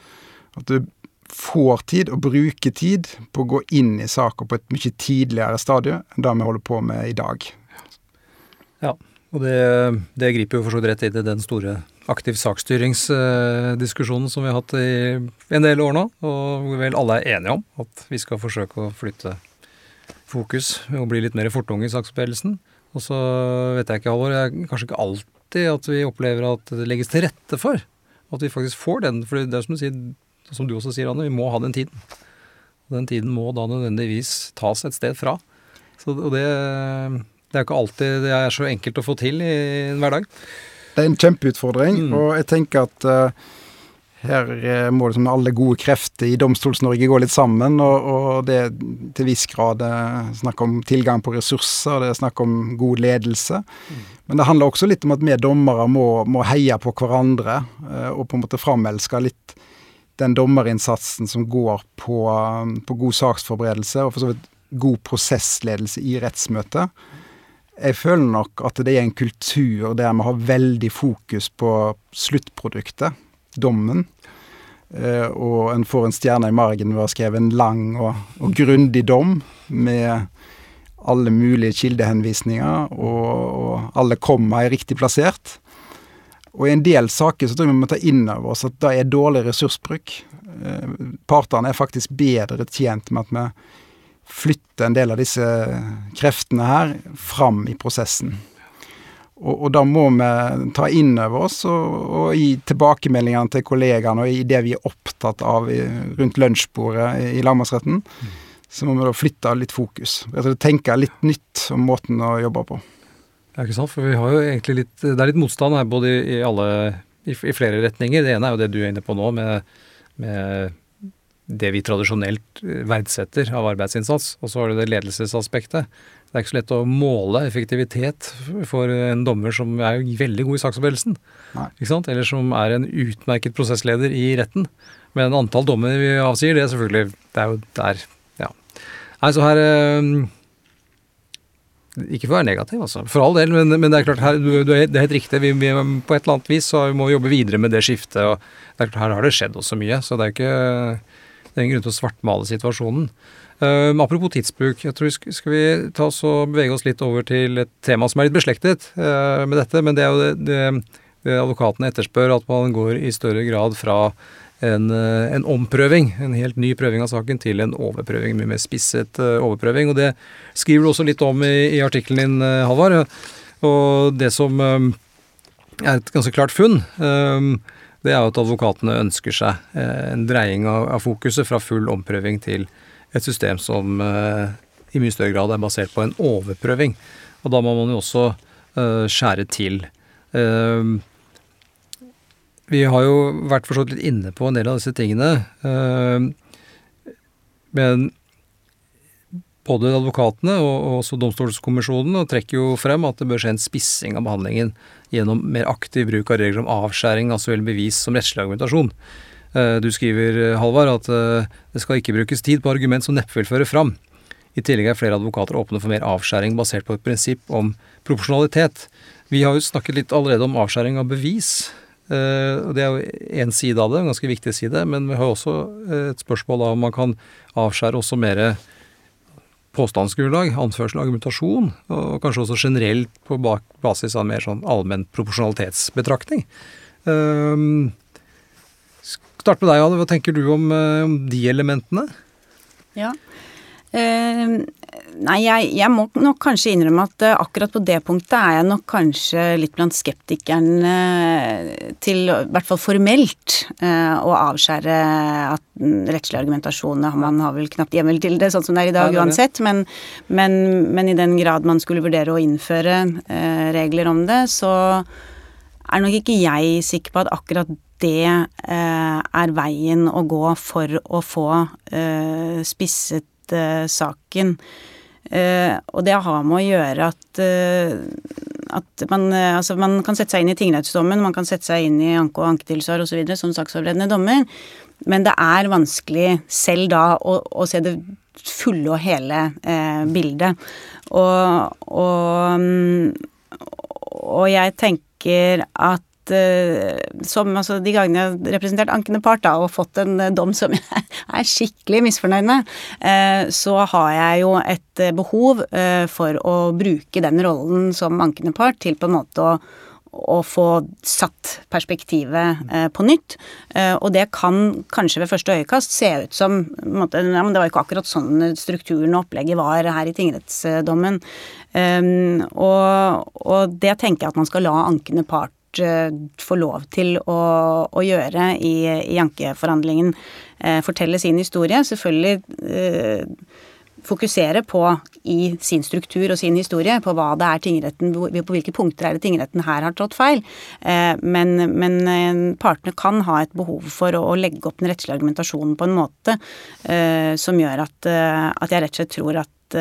At du får tid, og bruker tid, på å gå inn i saka på et mye tidligere stadie enn det vi holder på med i dag. Ja, og det, det griper jo for så vidt rett inn i den store aktiv saksstyringsdiskusjonen som vi har hatt i en del år nå, og hvor vel alle er enige om at vi skal forsøke å flytte fokus og bli litt mer fortunge i saksbevegelsen. Og så vet jeg ikke, Halvor, jeg, kanskje ikke alltid at vi opplever at det legges til rette for at vi faktisk får den. For det er som du, sier, som du også sier, Anne, vi må ha den tiden. Og den tiden må da nødvendigvis tas et sted fra. Så, og det, det er ikke alltid det er så enkelt å få til i en hverdag. Det er en kjempeutfordring, mm. og jeg tenker at uh, her eh, må liksom alle gode krefter i Domstols-Norge gå litt sammen. Og, og det er til viss grad eh, snakk om tilgang på ressurser, det er snakk om god ledelse. Mm. Men det handler også litt om at vi dommere må, må heie på hverandre eh, og på en måte framelske litt den dommerinnsatsen som går på, på god saksforberedelse og for så vidt god prosessledelse i rettsmøtet. Jeg føler nok at det er en kultur der vi har veldig fokus på sluttproduktet dommen. Eh, og en får en stjerne i margen ved å ha skrevet en lang og, og grundig dom med alle mulige kildehenvisninger, og, og alle komma er riktig plassert. Og i en del saker så tror jeg vi må ta inn over oss at det er dårlig ressursbruk. Eh, partene er faktisk bedre tjent med at vi flytter en del av disse kreftene her fram i prosessen. Og, og da må vi ta inn over oss, og, og i tilbakemeldingene til kollegaene og i det vi er opptatt av i, rundt lunsjbordet i, i lagmannsretten, mm. så må vi da flytte litt fokus. Tenke litt nytt om måten å jobbe på. Ja, ikke sant. For vi har jo egentlig litt Det er litt motstand her både i, i alle i, flere retninger. Det ene er jo det du er inne på nå, med, med det vi tradisjonelt verdsetter av arbeidsinnsats. Og så har du det ledelsesaspektet. Det er ikke så lett å måle effektivitet for en dommer som er veldig god i saksavgjørelsen. Eller som er en utmerket prosessleder i retten. Men antall dommer vi avsier, det er selvfølgelig Det er jo der, ja. Nei, så her eh, ikke for å være negativ, altså. For all del, men, men det er klart, her, du, du, det er helt riktig. Vi, vi, på et eller annet vis så må vi jobbe videre med det skiftet. og det er klart, Her har det skjedd også mye, så det er ikke det er ingen grunn til å svartmale situasjonen. Uh, apropos tidsbruk, jeg tror skal, vi ta oss og bevege oss litt over til et tema som er litt beslektet uh, med dette. Men det er jo det, det, det advokatene etterspør, at man går i større grad fra en, uh, en, omprøving, en helt ny prøving av saken, til en overprøving, mye mer spisset overprøving. Og det skriver du også litt om i, i artikkelen din, Halvard. Og det som er et ganske klart funn, det er jo at advokatene ønsker seg en dreiing av, fokuset fra full omprøving til et system som uh, i mye større grad er basert på en overprøving. Og da må man jo også uh, skjære til. Vi har jo vært forstått litt inne på en del av disse tingene. men både advokatene og også Domstolskommisjonen trekker jo frem at det bør skje en spissing av behandlingen gjennom mer aktiv bruk av regler om avskjæring av så vel bevis som rettslig argumentasjon. Eh, du skriver, eh, Halvard, at eh, det skal ikke brukes tid på argument som neppe vil føre fram. I tillegg er flere advokater åpne for mer avskjæring basert på et prinsipp om proporsjonalitet. Vi har jo snakket litt allerede om avskjæring av bevis. og Det er jo én side av det, en ganske viktig side. Men vi har også et spørsmål om man kan avskjære også mer påstandsgrunnlag, anførsel argumentasjon. Og kanskje også generelt på basis av mer sånn allmenn proporsjonalitetsbetraktning. Um, Start med deg, Anne. Hva tenker du om, eh, om de elementene? Ja. Uh, nei, jeg, jeg, må nok kanskje innrømme at uh, akkurat på det punktet er jeg nok kanskje litt blant skeptikerne uh, til, i hvert fall formelt, å avskjære at rettslig argumentasjon Man har vel knapt hjemmel til det sånn som det er i dag uansett, men, men, men, i den grad man skulle vurdere å innføre regler om det, så er nok ikke jeg sikker på at akkurat det eh, er veien å gå for å få eh, spisset eh, saken. Uh, og det har med å gjøre at, uh, at man, uh, altså man kan sette seg inn i tingrettsdommen, man kan sette seg inn i anke- og anketilsvar osv. som saksforberedende dommer, men det er vanskelig selv da å, å se det fulle og hele bildet. Og, og, mm, og jeg tenker at som altså de gangene jeg har representert ankende part da, og fått en eh, dom som jeg er skikkelig misfornøyd med, eh, så har jeg jo et behov for å bruke den rollen som ankende part til på en måte å å få satt perspektivet eh, på nytt. Eh, og det kan kanskje ved første øyekast se ut som måte, ja, men Det var ikke akkurat sånn strukturen og opplegget var her i tingrettsdommen. Eh, og, og, det tenker jeg at man skal la ankende part Eh, får lov til å, å gjøre i, i ankeforhandlingen. Eh, fortelle sin historie. Selvfølgelig eh, fokusere på i sin struktur og sin historie på hva det er tingretten, på hvilke punkter er det tingretten her har trådt feil. Eh, men, men, eh, partene kan ha et behov for å, legge opp den rettslige argumentasjonen på en måte eh, som gjør at, at, jeg rett og slett tror at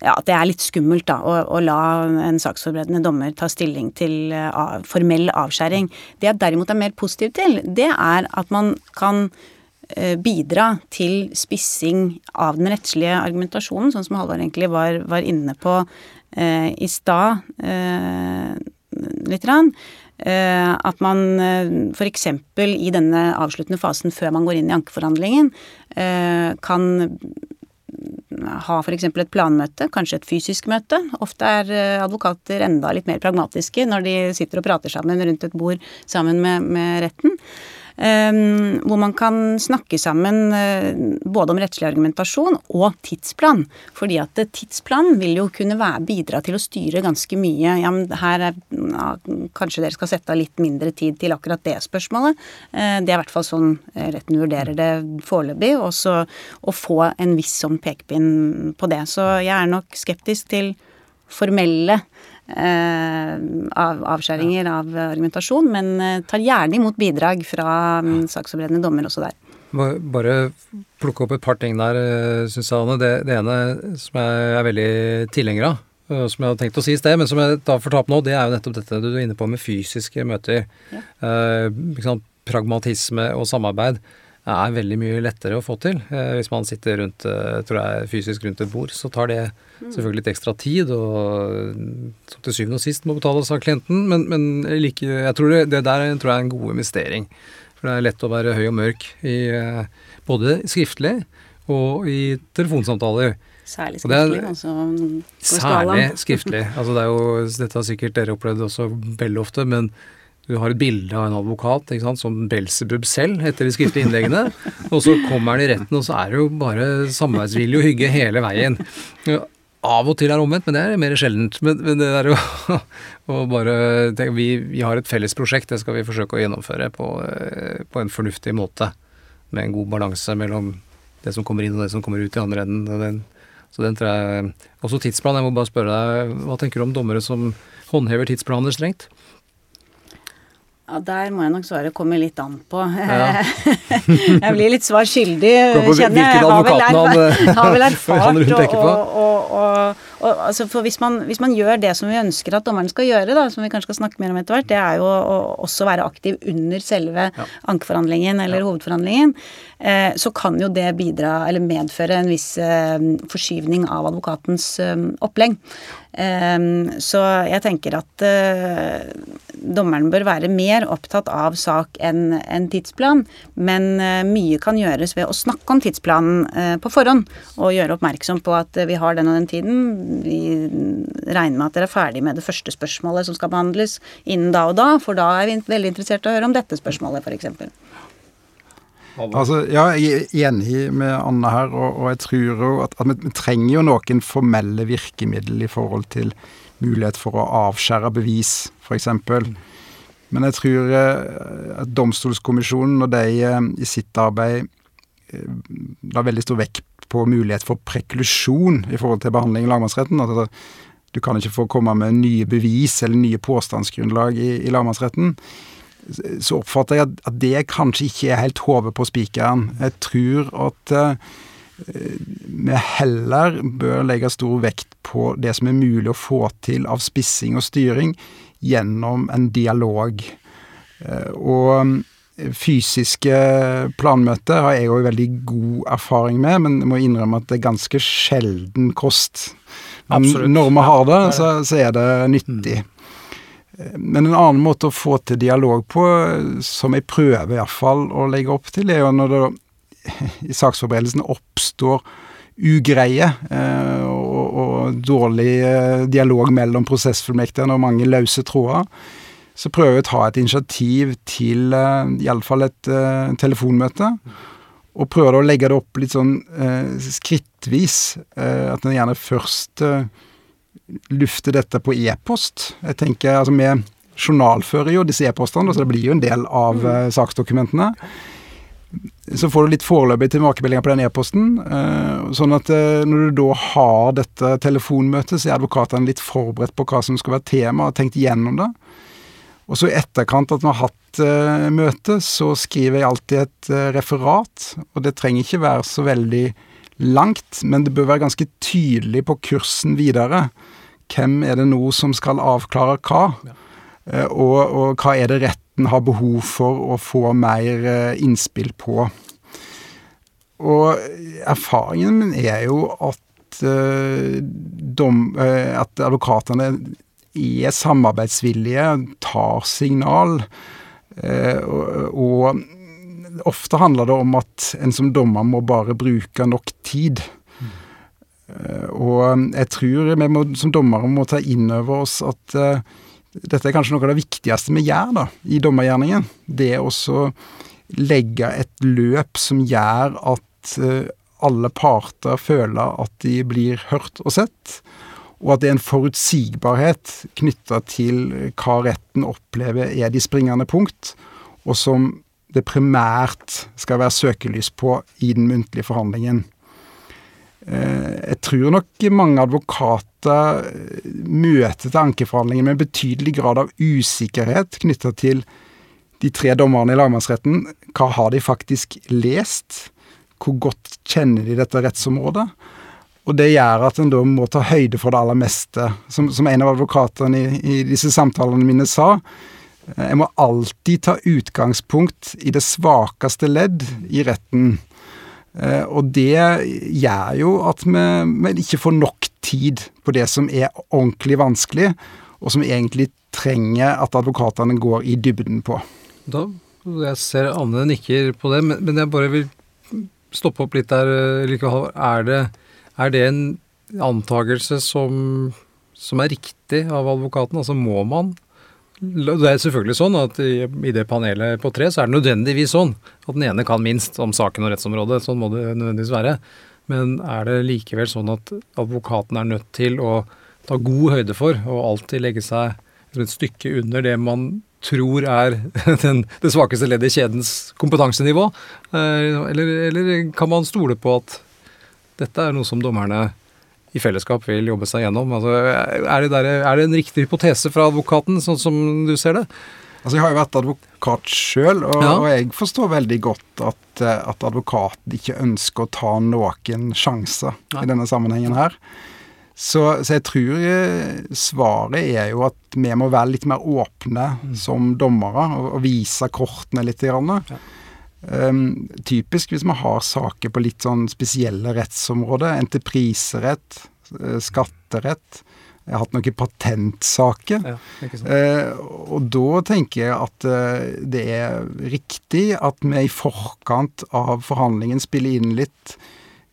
ja, at det er litt skummelt da, å, å, la en saksforberedende dommer ta stilling til uh, formell avskjæring. Det jeg derimot er mer positiv til, det er at man kan uh, bidra til spissing av den rettslige argumentasjonen, sånn som Halvard egentlig var, var, inne på uh, i stad litt. Rann. At man f.eks. i denne avsluttende fasen før man går inn i ankeforhandlingen, kan ha f.eks. et planmøte, kanskje et fysisk møte. Ofte er eh, advokater enda litt mer pragmatiske når de sitter og prater sammen rundt et bord sammen med, med retten. Um, hvor man kan snakke sammen uh, både om rettslig argumentasjon og tidsplan. Fordi at tidsplanen vil jo kunne være, bidra til å styre ganske mye. Ja, men her er, ja, kanskje dere skal sette av litt mindre tid til akkurat det spørsmålet. Uh, det er i hvert fall sånn retten vurderer det foreløpig. Og så å få en viss sånn pekepinn på det. Så jeg er nok skeptisk til formelle Eh, av avskjæringer av argumentasjon, men eh, tar gjerne imot bidrag fra ja. saksforberedende dommer også der. Bare plukke opp et par ting der, eh, syns jeg, Anne. Det, det, ene som jeg er veldig tilhenger av, som jeg hadde tenkt å si i sted, men som jeg da får ta opp nå, det er jo nettopp dette du er inne på med fysiske møter. Ja. Eh, pragmatisme og samarbeid er veldig mye lettere å få til. Eh, hvis man sitter rundt, eh, tror jeg, fysisk rundt et bord, så tar det selvfølgelig litt ekstra tid, og som til syvende og sist må betales av klienten. Men, men like, jeg tror det, det, der tror jeg er en god investering. For det er lett å være høy og mørk i eh, både skriftlig og i telefonsamtaler. Særlig skriftlig, altså. på Særlig skriftlig. Altså det er jo, dette har sikkert dere opplevd også veldig ofte, men du har et bilde av en advokat ikke sant, som Belsebub selv etter de skriftlige innleggene, og så kommer han i retten, og så er det jo bare samarbeidsvilje og hygge hele veien. Av og til er det omvendt, men det er mer sjeldent. Men, men det er jo å bare tenke, vi, vi har et felles prosjekt, det skal vi forsøke å gjennomføre på, eh, på en fornuftig måte. Med en god balanse mellom det som kommer inn og det som kommer ut i andre enden. Den, så den tror jeg Også tidsplan. Jeg må bare spørre deg, hva tenker du om dommere som håndhever tidsplaner strengt? Ja, der må jeg nok svare kommer litt an på. Ja. jeg blir litt svar skyldig, kjenner jeg. hvilken Har vel han, har vel han erfart rundt og, og, og, og, og altså for hvis man, hvis man gjør det som vi ønsker at dommeren skal gjøre, da, som vi kanskje skal snakke mer om etter hvert, det er jo å også være aktiv under selve ankeforhandlingen eller hovedforhandlingen, eh, så kan jo det bidra eller medføre en viss eh, forskyvning av advokatens eh, opplegg. Eh, så jeg tenker at eh, dommeren bør være mer opptatt av sak enn en tidsplan, men eh, mye kan gjøres ved å snakke om tidsplanen på forhånd, og gjøre oppmerksom på at vi har den og den tiden. Vi regner med at dere er ferdig med det første spørsmålet som skal behandles innen da og da, for da er vi veldig interessert i å høre om dette spørsmålet, f.eks. Altså, ja, jeg er enig med Anne her, og, og jeg tror jo at, at vi, trenger jo noen formelle virkemiddel i forhold til mulighet for å avskjære bevis, f.eks. Men jeg tror eh, at Domstolskommisjonen, og de eh, i sitt arbeid eh, la veldig stor vekt på mulighet for preklusjon i forhold til behandling i lagmannsretten, at du kan ikke få komme med nye bevis eller nye påstandsgrunnlag i, i lagmannsretten, så oppfatter jeg at, det kanskje ikke er helt hodet på spikeren. Jeg tror at eh, vi heller bør legge stor vekt på det som er mulig å få til av spissing og styring gjennom en dialog. Eh, og fysiske planmøter har jeg òg veldig god erfaring med, men jeg må innrømme at det er ganske sjelden kost. Men Absolutt. når vi har det, så, så er det nyttig. Men en annen måte å få til dialog på, som jeg prøver iallfall å legge opp til, er jo når det i saksforberedelsen oppstår ugreie eh, og, og dårlig eh, dialog mellom prosessfullmektigene og mange løse tråder, så prøver jeg å ta et initiativ til uh, iallfall et uh, telefonmøte. Og prøver å legge det opp litt sånn uh, skrittvis. Uh, at en gjerne først eh, lufter dette på e-post. Jeg tenker, altså Vi journalfører jo disse e-postene, så det blir jo en del av eh, saksdokumentene. Så får du litt foreløpig tilbakemeldinger på den e-posten. eh, sånn at eh, når du da har dette telefonmøtet, så er advokatene litt forberedt på hva som skal være tema, og har tenkt igjennom det. Og så i etterkant at vi har hatt eh, møte, så skriver jeg alltid et eh, referat. Og det trenger ikke være så veldig langt, men det bør være ganske tydelig på kursen videre. Hvem er det nå som skal avklare hva? Eh, og, og hva er det retten har behov for å få mer eh, innspill på? Og erfaringen min er jo at, eh, dom, eh, at advokatene er samarbeidsvillige, tar signal. eh, og, ofte handler det om at en som dommer må bare bruke nok tid. Eh, og jeg tror vi må, som dommere må ta inn over oss at eh, dette er kanskje noe av det viktigste vi gjør da, i dommergjerningen. Det å legge et løp som gjør at eh, alle parter føler at de blir hørt og sett, og at det er en forutsigbarhet knytta til hva retten opplever er de springende punkt, og som det primært skal være søkelys på i den muntlige forhandlingen. Eh, Jeg tror nok mange advokater eh, møter til ankeforhandlingen med en betydelig grad av usikkerhet knytta til de tre dommerne i lagmannsretten. Hva har de faktisk lest? Hvor godt kjenner de dette rettsområdet? Og det gjør at en da må ta høyde for det aller meste. Som, som en av advokatene i, i disse samtalene mine sa, Jeg må alltid ta utgangspunkt i det svakeste ledd i retten. Eh, og det gjør jo at vi, vi ikke får nok tid på det som er ordentlig vanskelig, og som egentlig trenger at advokatene går i dybden på. Da, Jeg ser Anne nikker på det, men, men jeg bare vil stoppe opp litt der likevel. Er det, er det en antakelse som, som er riktig av advokaten? Altså må man det er selvfølgelig sånn at i, det panelet på tre så er det nødvendigvis sånn at den ene kan minst om saken og rettsområdet. Sånn må det nødvendigvis være. Men er det likevel sånn at advokaten er nødt til å ta god høyde for og alltid legge seg et stykke under det man tror er den, det svakeste leddet i kjedens kompetansenivå? Eh, eller, eller kan man stole på at dette er noe som dommerne i fellesskap vil jobbe seg gjennom. Altså, er, det der, er, det en riktig hypotese fra advokaten, sånn som du ser det? Altså, Jeg har jo vært advokat sjøl, og, ja. og, jeg forstår veldig godt at, eh, at, advokaten ikke ønsker å ta noen sjanser ja. i denne sammenhengen her. Så, så, jeg tror eh, svaret er jo at vi må være litt mer åpne mm. som dommere, og, og, vise kortene litt. Grann. Ja. Um, typisk hvis vi har saker på litt sånn spesielle rettsområder, entrepriserett, eh, skatterett Jeg har hatt noen patentsaker. Ja, uh, og da tenker jeg at uh, det er riktig at vi i forkant av forhandlingen spiller inn litt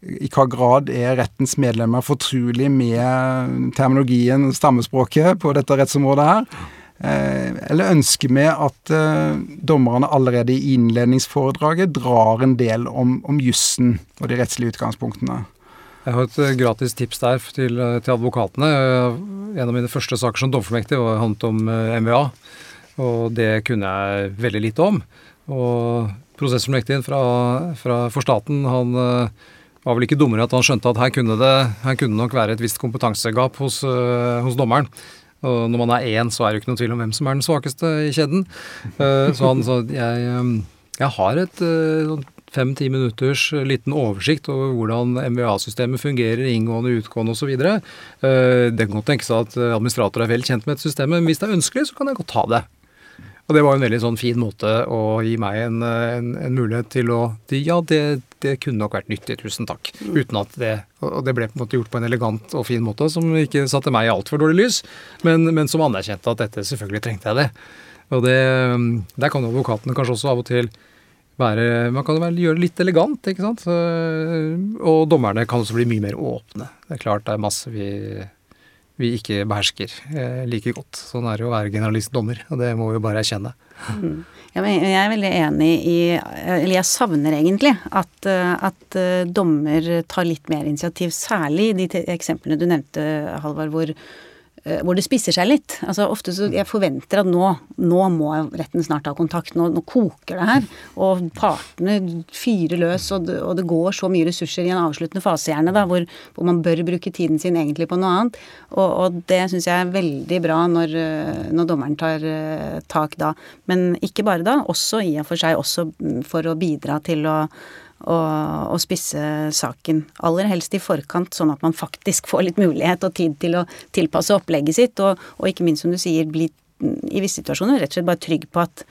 i hva grad er rettens medlemmer fortrolig med terminologien, stammespråket, på dette rettsområdet her. Eh, eller ønsker vi at eh, dommerne allerede i innledningsforedraget drar en del om, om jussen og de rettslige utgangspunktene? Jeg har et eh, gratis tips der til, til advokatene. En av mine første saker som domformektig var handlet om MVA, og det kunne jeg veldig lite om. Og prosessformektigen fra, fra, for staten, han var vel ikke dummere at han skjønte at her kunne det her kunne nok være et visst kompetansegap hos, hos dommeren. Og når man er én, så er det jo ikke noe tvil om hvem som er den svakeste i kjeden. Eh, så han sa jeg, eh, jeg har et eh, sånn fem-ti minutters liten oversikt over hvordan MVA-systemet fungerer, inngående, utgående osv. Det kan godt tenkes at administrator er vel kjent med et system, men hvis det er ønskelig, så kan jeg godt ta det. Og det var en veldig sånn fin måte å gi meg en, en, en mulighet til å Ja, det, det, kunne nok vært nyttig, tusen takk. Uten at det Og det ble på en måte gjort på en elegant og fin måte, som ikke satte meg i altfor dårlig lys, men, men, som anerkjente at dette selvfølgelig trengte jeg det. Og det, der kan advokatene kanskje også av og til være Man kan jo gjøre det litt elegant, ikke sant. Og dommerne kan også bli mye mer åpne. Det er klart det er masse vi vi ikke behersker eh, like godt. Sånn er det å være generalist-dommer, og det må vi jo bare erkjenne. Mm. Jeg er veldig enig i Eller jeg savner egentlig at, eh, at eh, dommer tar litt mer initiativ, særlig de eksemplene du nevnte, Halvard, hvor hvor det spisser seg litt. Altså ofte så Jeg forventer at nå, nå må retten snart ta kontakt. Nå, nå koker det her. Og partene fyrer løs, og det, og det, går så mye ressurser i en avsluttende fase, gjerne, da, hvor, hvor man bør bruke tiden sin egentlig på noe annet. Og, og det syns jeg er veldig bra når, eh, når dommeren tar uh, tak da. Men ikke bare da, også i og for seg også for å bidra til å og, og spisse saken. Aller helst i forkant, sånn at man faktisk får litt mulighet og tid til å tilpasse opplegget sitt, og, og ikke minst, som du sier, bli i visse situasjoner rett og slett bare trygg på at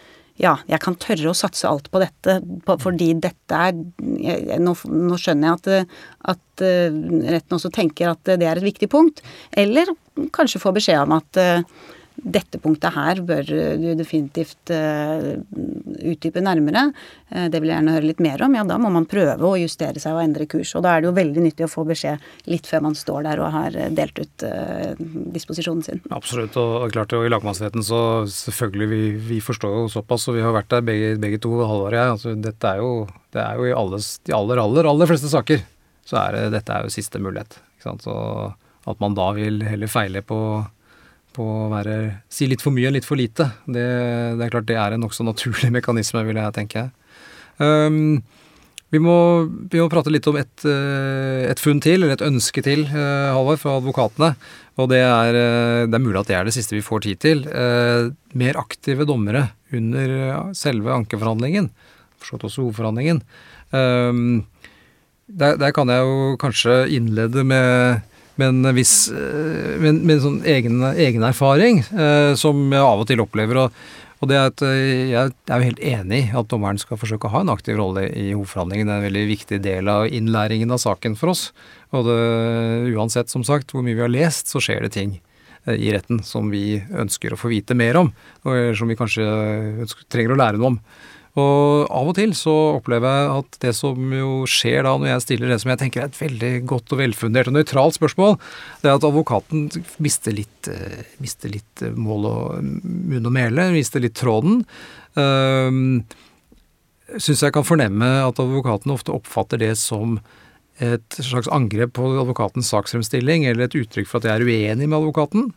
ja, jeg kan tørre å satse alt på dette på, fordi dette er jeg, nå, nå, skjønner jeg at, at uh, retten også tenker at det er et viktig punkt. Eller kanskje få beskjed om at uh, dette punktet her bør du definitivt uh, utdype nærmere. Uh, det vil jeg gjerne høre litt mer om. Ja, da må man prøve å justere seg og endre kurs. Og da er det jo veldig nyttig å få beskjed litt før man står der og har eh, delt ut disposisjonen sin. Absolutt, og klart og i lagmannsretten så selvfølgelig, vi, vi, forstår jo såpass, og vi har vært der begge, begge to, Halvard og jeg. Altså, dette er jo, det er jo i alles, de aller, aller, aller fleste saker så er det, dette er jo siste mulighet. Ikke sant? Så at man da vil heller feile på på å være, si litt for mye litt for lite. Det, det er klart det er en nokså naturlig mekanisme, vil jeg tenke. Um, vi, må, vi, må, prate litt om et, eh, et, funn til, eller et ønske til, Halvor, fra advokatene. Og det er, eh, det er mulig at det er det siste vi får tid til. Uh, mer aktive dommere under selve ankeforhandlingen. Forstått også hovedforhandlingen. Um, der, der kan jeg jo kanskje innlede med men hvis, men, med, med sånn egen, egen erfaring, eh, som jeg av og til opplever. Og, Og det er at eh, Jeg er jo helt enig i at dommeren skal forsøke å ha en aktiv rolle i hovedforhandlingen. Det er en veldig viktig del av innlæringen av saken for oss. Og det, uansett, som sagt, hvor mye vi har lest, så skjer det ting eh, i retten som vi ønsker å få vite mer om, og som vi kanskje ønsker, trenger å lære noe om. Og av og til så opplever jeg at det som jo skjer da når jeg stiller det som jeg tenker er et veldig godt og velfundert og nøytralt spørsmål, det er at advokaten mister litt, uh, mister litt eh, mål og munn og mæle, mister litt tråden. Um, Syns jeg kan fornemme at advokaten ofte oppfatter det som et slags angrep på advokatens saksfremstilling, eller et uttrykk for at jeg er uenig med advokaten.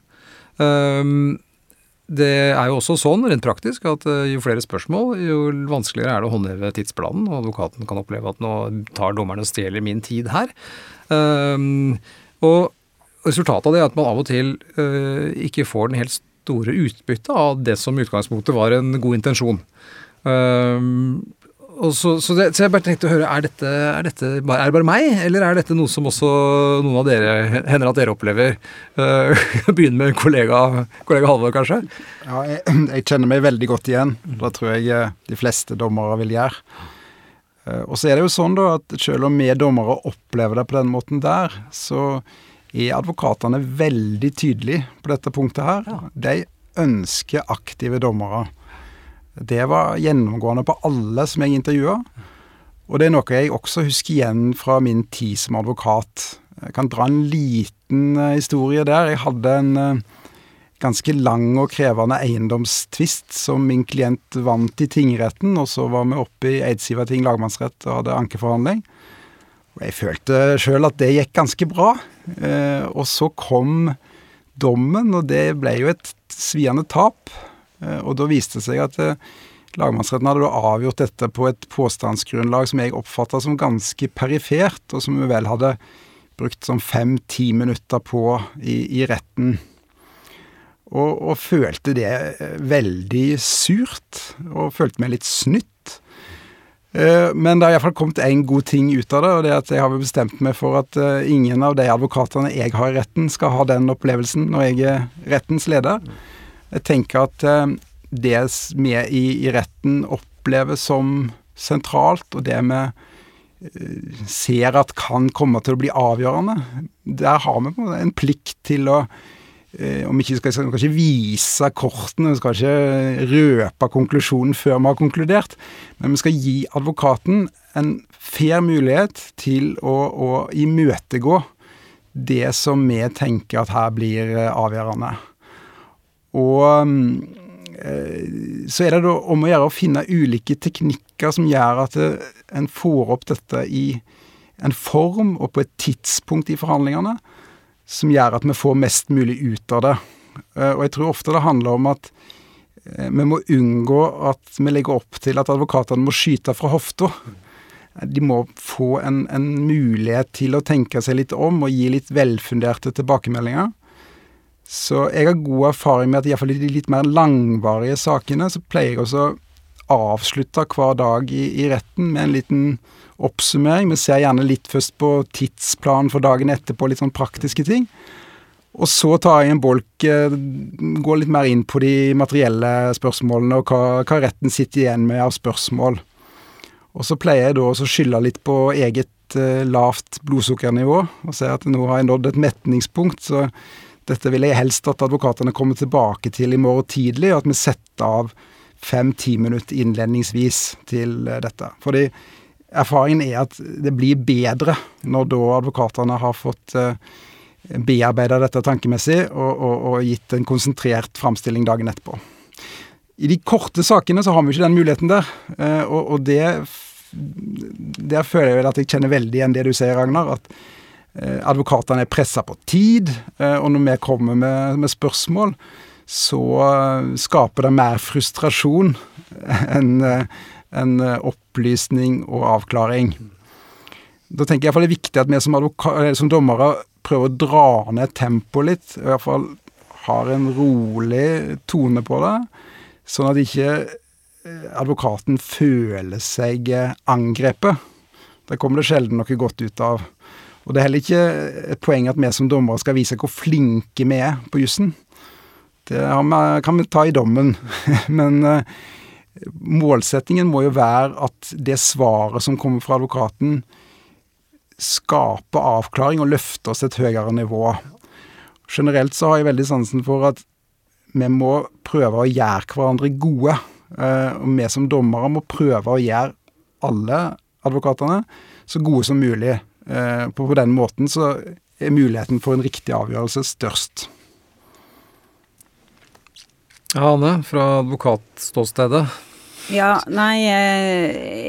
Um, det er jo også sånn rent praktisk at eh, jo flere spørsmål, jo vanskeligere er det å håndheve tidsplanen. Og advokaten kan oppleve at nå tar dommerne og stjeler min tid her. Um, og resultatet av det er at man av og til uh, ikke får den helt store utbyttet av det som i utgangspunktet var en god intensjon. Um, så, så, det, så, jeg bare tenkte å høre, er dette, er dette bare, er det bare meg, eller er dette noe som også noen av dere hender at dere opplever? Uh, Begynn med kollega, kollega Halvor, kanskje? Ja, jeg, jeg, kjenner meg veldig godt igjen. Det tror jeg eh, de fleste dommere vil gjøre. Uh, og så er det jo sånn da at selv om vi dommere opplever det på den måten der, så er advokatene veldig tydelige på dette punktet her. De ønsker aktive dommere. Det var gjennomgående på alle som jeg intervjua. Og det er noe jeg også husker igjen fra min tid som advokat. Jeg kan dra en liten uh, historie der. Jeg hadde en uh, ganske lang og krevende eiendomstvist som min klient vant i tingretten, og så var vi oppe i Eidsivating lagmannsrett og hadde ankeforhandling. Og jeg følte sjøl at det gikk ganske bra. Uh, og så kom dommen, og det ble jo et sviende tap. Eh, og da viste det seg at eh, lagmannsretten hadde avgjort dette på et påstandsgrunnlag som jeg oppfatta som ganske perifert, og som vi vel hadde brukt som fem-ti minutter på i, i retten. Og, og, følte det eh, veldig surt, og følte meg litt snytt. Men det har iallfall kommet én god ting ut av det, og det er at jeg har bestemt meg for at ingen av de advokatene jeg har i retten, skal ha den opplevelsen når jeg er rettens leder. Jeg tenker at eh, det vi i, i retten opplever som sentralt, og det vi eh, ser at kan komme til å bli avgjørende, der har vi en plikt til å eh, om ikke skal, skal ikke vise kortene, vi skal ikke røpe konklusjonen før vi har konkludert, men vi skal gi advokaten en fair mulighet til å, å imøtegå det som vi tenker at her blir avgjørende. Og eh, så er det da om å gjøre å finne ulike teknikker som gjør at eh, en får opp dette i en form og på et tidspunkt i forhandlingene som gjør at vi får mest mulig ut av det. Eh, og jeg tror ofte det handler om at vi må unngå at vi legger opp til at advokatene må skyte fra hofta. De må få en, en, mulighet til å tenke seg litt om og gi litt velfunderte tilbakemeldinger. Så jeg har god erfaring med at iallfall i de litt mer langvarige sakene, så pleier jeg også å avslutte hver dag i, i, retten med en liten oppsummering. Vi ser gjerne litt først på tidsplanen for dagen etterpå, litt sånn praktiske ting. Og så tar jeg en bolk, eh, går litt mer inn på de materielle spørsmålene, og hva, hva retten sitter igjen med av spørsmål. Og så pleier jeg da å skylde litt på eget eh, lavt blodsukkernivå, og se at nå har jeg nådd et metningspunkt. så dette vil jeg helst at advokatene kommer tilbake til i morgen tidlig, og at vi setter av fem-ti minutter innledningsvis til eh, dette. Fordi erfaringen er at det blir bedre når da advokatene har fått eh, bearbeida dette tankemessig og, og, og, gitt en konsentrert framstilling dagen etterpå. I de korte sakene så har vi ikke den muligheten der, uh, og, og det Der føler jeg vel at jeg kjenner veldig igjen det du sier, Ragnar. at Eh, advokatene er pressa på tid, eh, og når vi kommer med, med spørsmål, så eh, skaper det mer frustrasjon enn en opplysning og avklaring. Da tenker jeg iallfall det er viktig at vi som, som dommere prøver å dra ned tempoet litt. I hvert fall har en rolig tone på det, sånn at ikke advokaten føler seg angrepet. Det kommer det sjelden noe godt ut av. Og det er heller ikke et poeng at vi som dommere skal vise hvor flinke vi er på jussen. Det kan vi ta i dommen. Men uh, målsettingen må jo være at det svaret som kommer fra advokaten, skaper avklaring og løfter oss til et høyere nivå. Generelt så har jeg veldig sansen for at vi må prøve å gjøre hverandre gode. Uh, og vi som dommere må prøve å gjøre alle advokatene så gode som mulig. Uh, på, på den måten så er muligheten for en riktig avgjørelse størst. Ja, Anne, fra advokatståstedet. Ja, nei,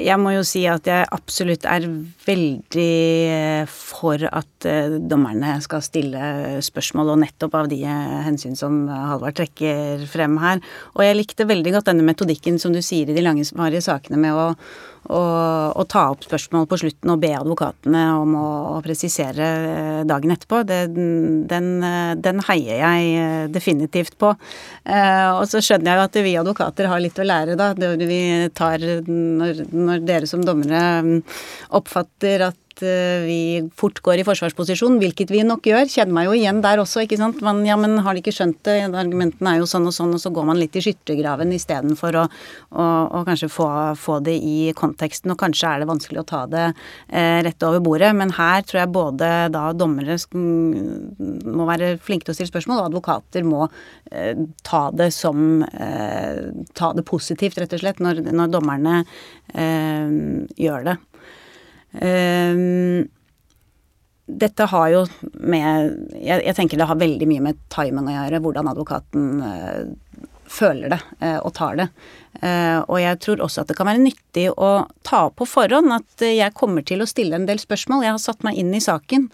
jeg må jo si at jeg absolutt er veldig for at eh, dommerne skal stille spørsmål, og nettopp av de hensyn som Halvard trekker frem her. Og jeg likte veldig godt denne metodikken som du sier i de langvarige sakene med å å ta opp spørsmål på slutten og be advokatene om å, å presisere eh, dagen etterpå, det, den, eh, den, heier jeg eh, definitivt på. Eh, og så skjønner jeg jo at vi advokater har litt å lære, da. Det vi tar når, når dere som dommere mm, oppfatter at Eh, vi fort går i forsvarsposisjon, hvilket vi nok gjør. Kjenner meg jo igjen der også, ikke sant. Man, ja, men har de ikke skjønt det? Argumentene er jo sånn og sånn, og så går man litt i skyttergraven istedenfor å, å, å kanskje få, få, det i konteksten. Og kanskje er det vanskelig å ta det eh, rett over bordet, men her tror jeg både da dommere må være flinke til å stille spørsmål, og advokater må eh, ta det som eh, Ta det positivt, rett og slett, når, når dommerne eh, gjør det. Um, dette har jo med jeg, jeg, tenker det har veldig mye med timing å gjøre, hvordan advokaten uh, føler det uh, og tar det. Uh, og jeg tror også at det kan være nyttig å ta på forhånd at jeg kommer til å stille en del spørsmål. Jeg har satt meg inn i saken.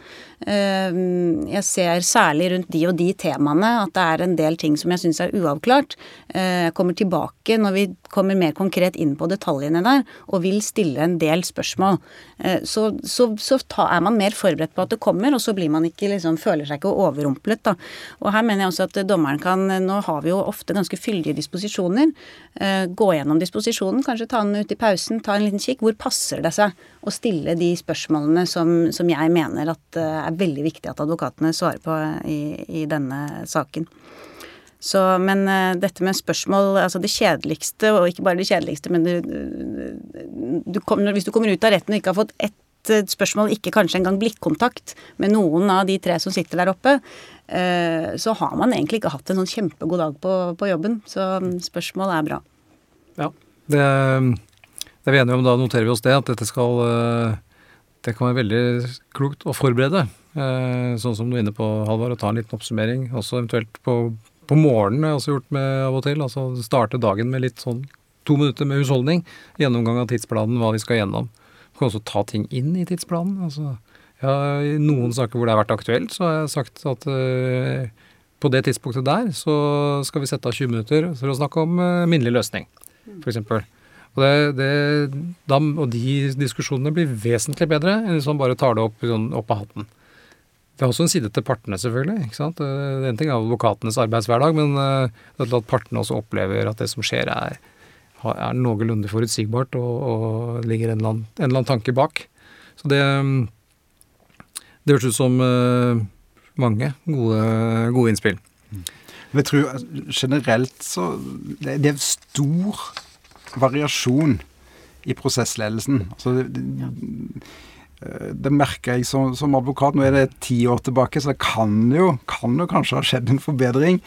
Ehm, jeg ser særlig rundt de og de temaene at det er en del ting som jeg syns er uavklart. Eh, jeg kommer tilbake når vi kommer mer konkret inn på detaljene der, og vil stille en del spørsmål. Eh, så, så, så er man mer forberedt på at det kommer, og så blir man ikke liksom, føler seg ikke overrumplet. Da. Og her mener jeg også at dommeren kan Nå har vi jo ofte ganske fyldige disposisjoner. Eh, gå gjennom disposisjonen, kanskje ta den ut i pausen, ta en liten kikk. Hvor passer det seg å stille de spørsmålene som, som jeg mener at er veldig viktig at advokatene svarer på i, i denne saken. Så, men uh, dette med spørsmål Altså det kjedeligste, og ikke bare det kjedeligste, men du, du kom, hvis du kommer ut av retten og ikke har fått ett eh, spørsmål, ikke kanskje engang blikkontakt med noen av de tre som sitter der oppe, så har man egentlig ikke hatt en sånn kjempegod dag på, på jobben. Så mm, spørsmål er bra. Ja, det, det er vi enige om. Da noterer vi oss det, at dette skal uh det kan være veldig klokt å forberede. Eh, sånn som du er inne på, Halvard, å ta en liten oppsummering. Også eventuelt på, på morgenen har jeg også gjort med av og til. Altså starte dagen med litt sånn to minutter med husholdning. Gjennomgang av tidsplanen, hva vi skal gjennom. Du kan også ta ting inn i tidsplanen. altså ja, I noen saker hvor det har vært aktuelt, så har jeg sagt at uh, på det tidspunktet der så skal vi sette av 20 minutter for å snakke om uh, minnelig løsning, f.eks. Og, det, det, da, og de diskusjonene blir vesentlig bedre enn hvis man bare tar det opp, sånn, opp av hatten. Det er også en side til partene, selvfølgelig. ikke sant? Det En ting er advokatenes arbeidshverdag, men uh, at partene også opplever at det som skjer, er, er noenlunde forutsigbart og, og ligger en eller, annen, en eller, annen, tanke bak. Så det, det høres ut som uh, mange gode, gode innspill. Jeg tror generelt så Det, det er stor variasjon i prosessledelsen. Altså, det, det, det, merker jeg som, som, advokat. Nå er det ti år tilbake, så det kan jo, kan jo kanskje ha skjedd en forbedring.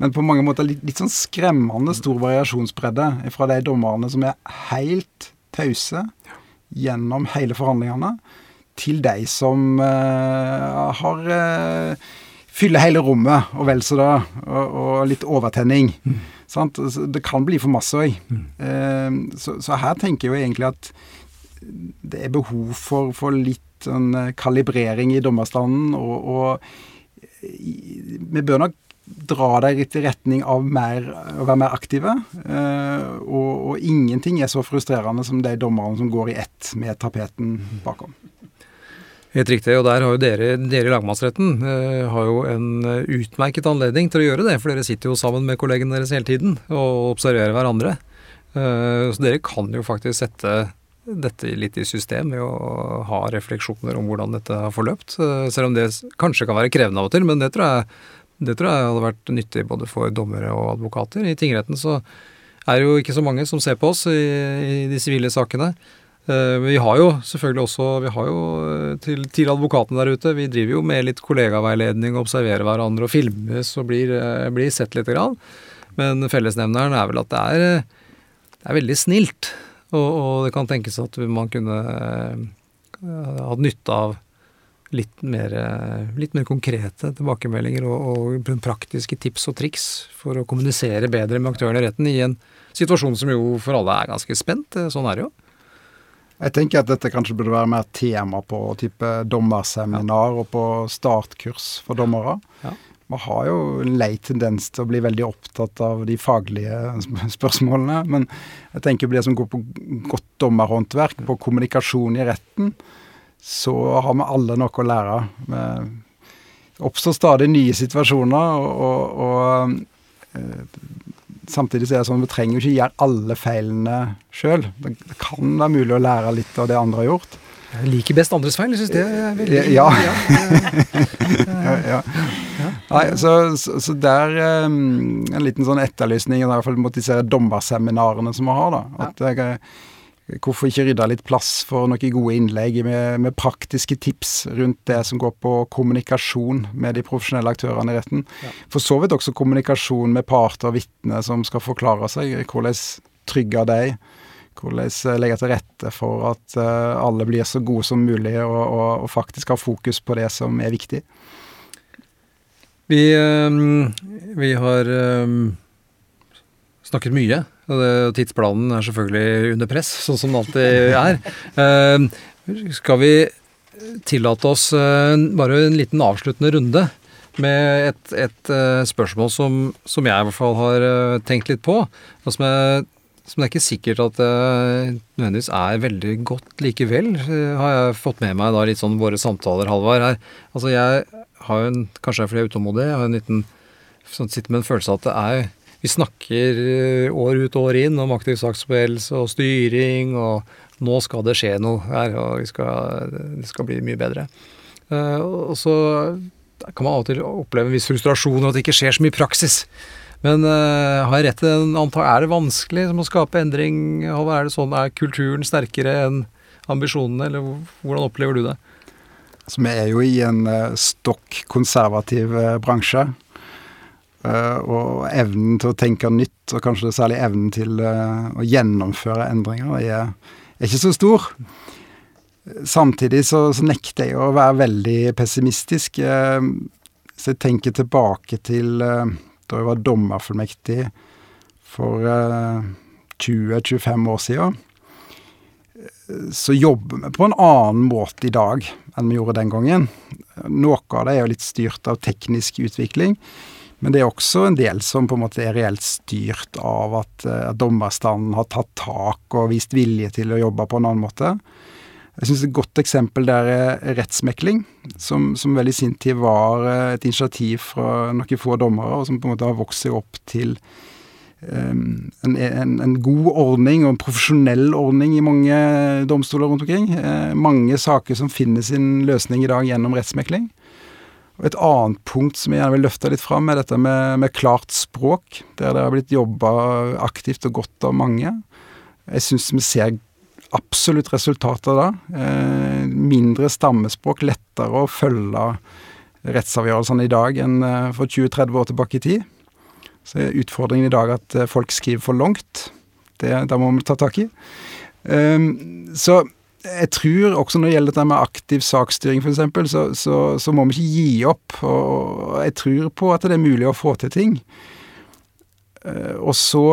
Men på mange måter litt, litt sånn skremmende stor variasjonsbredde fra de dommerne som er helt tause gjennom hele forhandlingene, til de som uh, har uh, fyller hele rommet, og vel så da, og, og litt overtenning. Mm. Sant? Det kan bli for masse òg. Mm. Eh, så, så, her tenker jeg jo egentlig at det er behov for, for litt sånn eh, kalibrering i dommerstanden, og, og vi bør nok dra dem i retning av mer, å være mer aktive. Eh, og, og, ingenting er så frustrerende som de dommerne som går i ett med tapeten bakom. Helt riktig, og der har jo dere, dere i lagmannsretten eh, har jo en eh, utmerket anledning til å gjøre det, for dere sitter jo sammen med kollegene deres hele tiden og observerer hverandre. Eh, så dere kan jo faktisk sette dette litt i system ved å ha refleksjoner om hvordan dette har forløpt. Eh, selv om det kanskje kan være krevende av og til, men det tror jeg det tror jeg hadde vært nyttig både for dommere og advokater. I tingretten så er det jo ikke så mange som ser på oss i, i de sivile sakene. Eh, vi har jo selvfølgelig også vi har jo eh, til, til advokatene der ute, vi driver jo med litt kollegaveiledning, observerer hverandre og filmes og blir, eh, blir sett lite grann. Men fellesnevneren er vel at det er, det er veldig snilt. Og, og, det kan tenkes at man kunne hatt nytte av litt mer, litt mer konkrete tilbakemeldinger og, og, praktiske tips og triks for å kommunisere bedre med aktørene i retten i en situasjon som jo for alle er ganske spent. Sånn er det jo. Jeg tenker at dette kanskje burde være mer tema på type dommerseminar ja. og på startkurs for dommere. Ja. Man har jo en lei tendens til å bli veldig opptatt av de faglige spørsmålene. Men jeg tenker på det som går på godt dommerhåndverk, på kommunikasjon i retten, så har vi alle noe å lære. Det oppstår stadig nye situasjoner, og, og, eh, samtidig så er det sånn vi trenger jo ikke gjøre alle feilene sjøl. Det, det, kan være mulig å lære litt av det andre har gjort. Jeg liker best andres feil. Jeg syns det er veldig Ja. ja, ja. Nei, så, så, så der um, En liten sånn etterlysning i hvert fall mot disse dommerseminarene som vi har. da. At jeg, Hvorfor ikke rydde litt plass for noen gode innlegg med, med, praktiske tips rundt det som går på kommunikasjon med de profesjonelle aktørene i retten. Ja. For så vidt også kommunikasjon med parter og vitner som skal forklare seg. Hvordan trygge dem. Hvordan legge til rette for at uh, alle blir så gode som mulig, og, og, og, faktisk har fokus på det som er viktig. Vi, um, vi har snakket mye og det, tidsplanen er selvfølgelig under press, sånn som det alltid er. Uh, skal vi tillate oss uh, bare en liten avsluttende runde med et, et uh, spørsmål som, som, jeg i hvert fall har tenkt litt på, og som, jeg, som det er ikke sikkert at det nødvendigvis er veldig godt likevel, har jeg fått med meg da litt sånn våre samtaler, Halvard. her. Altså jeg har jo en, Kanskje fordi jeg er utålmodig, jeg har en liten sånn, sitter med en følelse av at det er vi snakker eh, år ut og år inn om aktiv saksberedelse og styring, og nå skal det skje noe her, og skal, det skal bli mye bedre. Eh, og så kan man av og til oppleve en viss frustrasjon over at det ikke skjer så mye praksis. Men uh, har jeg rett i den Er det vanskelig å skape endring? Er det sånn, er kulturen sterkere enn ambisjonene, eller hvordan opplever du det? Så vi er jo i en stokk konservativ bransje. Uh, og evnen til å tenke nytt, og kanskje særlig evnen til uh, å gjennomføre endringer, er, er, ikke så stor. Samtidig så, så, nekter jeg å være veldig pessimistisk. Uh, så jeg tenker tilbake til da jeg var dommerfullmektig for 20-25 år siden. Så jobber vi på en annen måte i dag enn vi gjorde den gangen. Noe av det er jo litt styrt av teknisk utvikling. Men det er også en del som på en måte er reelt styrt av at, at dommerstanden har tatt tak og vist vilje til å jobbe på en annen måte. Jeg syns et godt eksempel der er rettsmekling, som, som vel i sin tid var eh, et initiativ fra noen få dommere, og som på en måte har vokst seg opp til um, en, en, en, god ordning og en profesjonell ordning i mange domstoler rundt omkring. Uh, mange saker som finner sin løsning i dag gjennom rettsmekling. Et annet punkt som jeg gjerne vil løfte litt fram, er dette med, med klart språk, der det har blitt jobba aktivt og godt av mange. Jeg syns vi ser absolutt resultater da. Eh, mindre stammespråk, lettere å følge rettsavgjørelsene i dag enn eh, for 20-30 år tilbake i tid. Så er utfordringen i dag at eh, folk skriver for langt. Det, det må vi ta tak i. Eh, så jeg tror også når det gjelder dette med aktiv saksstyring f.eks., så, så, så må vi ikke gi opp. Og jeg tror på at det er mulig å få til ting. Eh, og så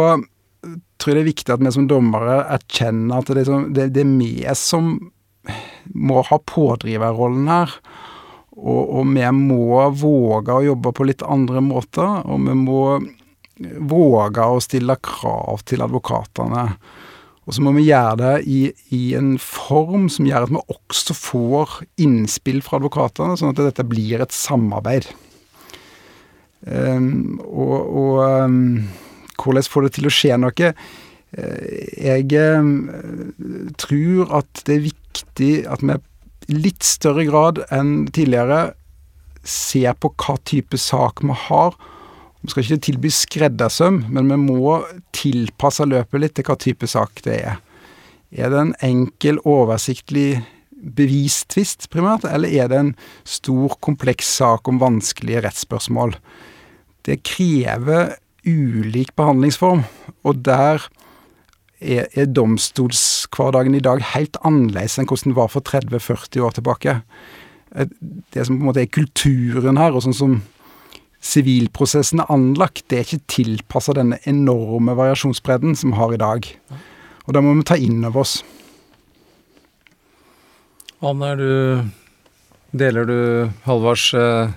tror jeg det er viktig at vi som dommere erkjenner at det, det er vi som må ha pådriverrollen her. Og, og, vi må våge å jobbe på litt andre måter, og vi må våge å stille krav til advokatene. Og så må vi gjøre det i, i, en form som gjør at vi også får innspill fra advokatene, sånn at dette blir et samarbeid. Um, og, og um, hvordan få det til å skje noe? Uh, jeg um, tror at det er viktig at vi i litt større grad enn tidligere ser på hva type sak vi har. Vi skal ikke tilby skreddersøm, men vi må tilpasse løpet litt til hva type sak det er. Er det en enkel, oversiktlig bevistvist, primært, eller er det en stor, kompleks sak om vanskelige rettsspørsmål? Det krever ulik behandlingsform, og der er, er domstolshverdagen i dag helt annerledes enn hvordan den var for 30-40 år tilbake. Det som på en måte er kulturen her, og sånn som sivilprosessen er anlagt, det er ikke tilpassa denne enorme variasjonsbredden som vi har i dag. Og det må vi ta inn over oss. Anne, du Deler du Halvards eh,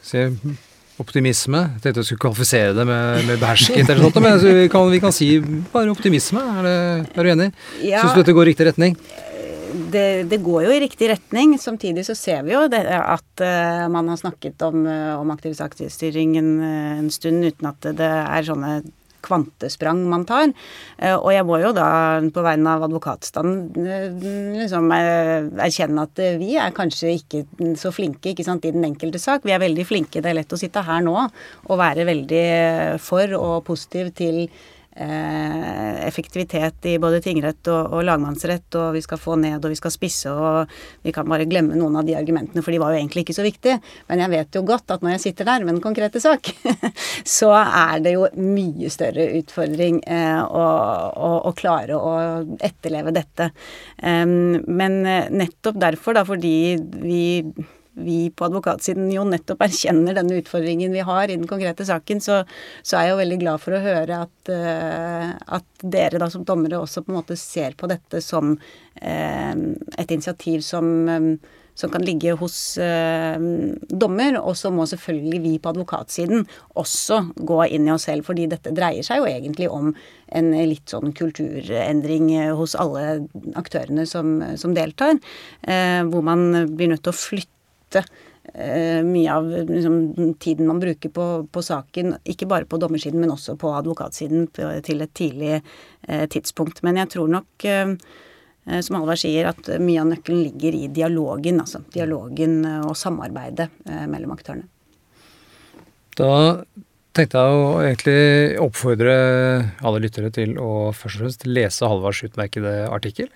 si, optimisme? Jeg tenkte jeg skulle kvalifisere det med, med behersket eller noe, men vi kan, vi kan, si bare optimisme. Er, det, er du enig? Ja, Syns du dette går i riktig retning? Det, det, går jo i riktig retning. Samtidig så ser vi jo det, at uh, man har snakket om, uh, om aktivitetsstyring en, en stund uten at det er sånne kvantesprang man tar. Uh, og jeg må jo da på vegne av advokatstanden eh, liksom eh, erkjenne at vi er kanskje ikke så flinke ikke sant, i den enkelte sak. Vi er veldig flinke. Det er lett å sitte her nå og være veldig for og positiv til Eh, effektivitet i både tingrett og, og, lagmannsrett, og vi skal få ned og vi skal spisse, og vi kan bare glemme noen av de argumentene, for de var jo egentlig ikke så viktige. Men jeg vet jo godt at når jeg sitter der med den konkrete sak, så er det jo mye større utfordring eh, å, å, å, klare å etterleve dette. Um, men nettopp derfor, da, fordi vi vi på advokatsiden jo nettopp erkjenner denne utfordringen vi har i den konkrete saken, så, så er jeg jo veldig glad for å høre at, uh, at, dere da som dommere også på en måte ser på dette som uh, et initiativ som, um, som kan ligge hos uh, dommer. Og så må selvfølgelig vi på advokatsiden også gå inn i oss selv, fordi dette dreier seg jo egentlig om en litt sånn kulturendring hos alle aktørene som, som deltar. hvor man blir nødt til å flytte kutte eh, mye av liksom, tiden man bruker på, på, saken, ikke bare på dommersiden, men også på advokatsiden til et tidlig eh, tidspunkt. Men jeg tror nok, eh, som Halvard sier, at mye av nøkkelen ligger i dialogen. Altså dialogen og samarbeidet mellom aktørene. Da tenkte jeg å egentlig oppfordre alle lyttere til å først og fremst lese Halvards utmerkede artikkel.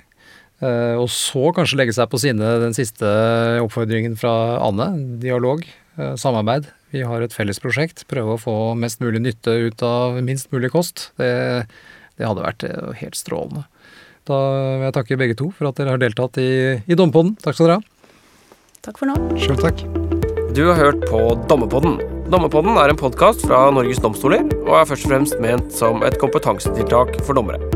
Uh, og så kanskje legge seg på sinne den siste oppfordringen fra Anne. Dialog, uh, samarbeid. Vi har et felles prosjekt. Prøve å få mest mulig nytte ut av minst mulig kost. Det, det hadde vært uh, helt strålende. Da vil jeg takke begge to for at dere har deltatt i, i Dommerpodden. Takk skal dere ha. Takk for nå. Sjøl takk. Du har hørt på Dommepodden. Dommepodden er en podkast fra Norges domstoler, og er først og fremst ment som et kompetansetiltak for dommere.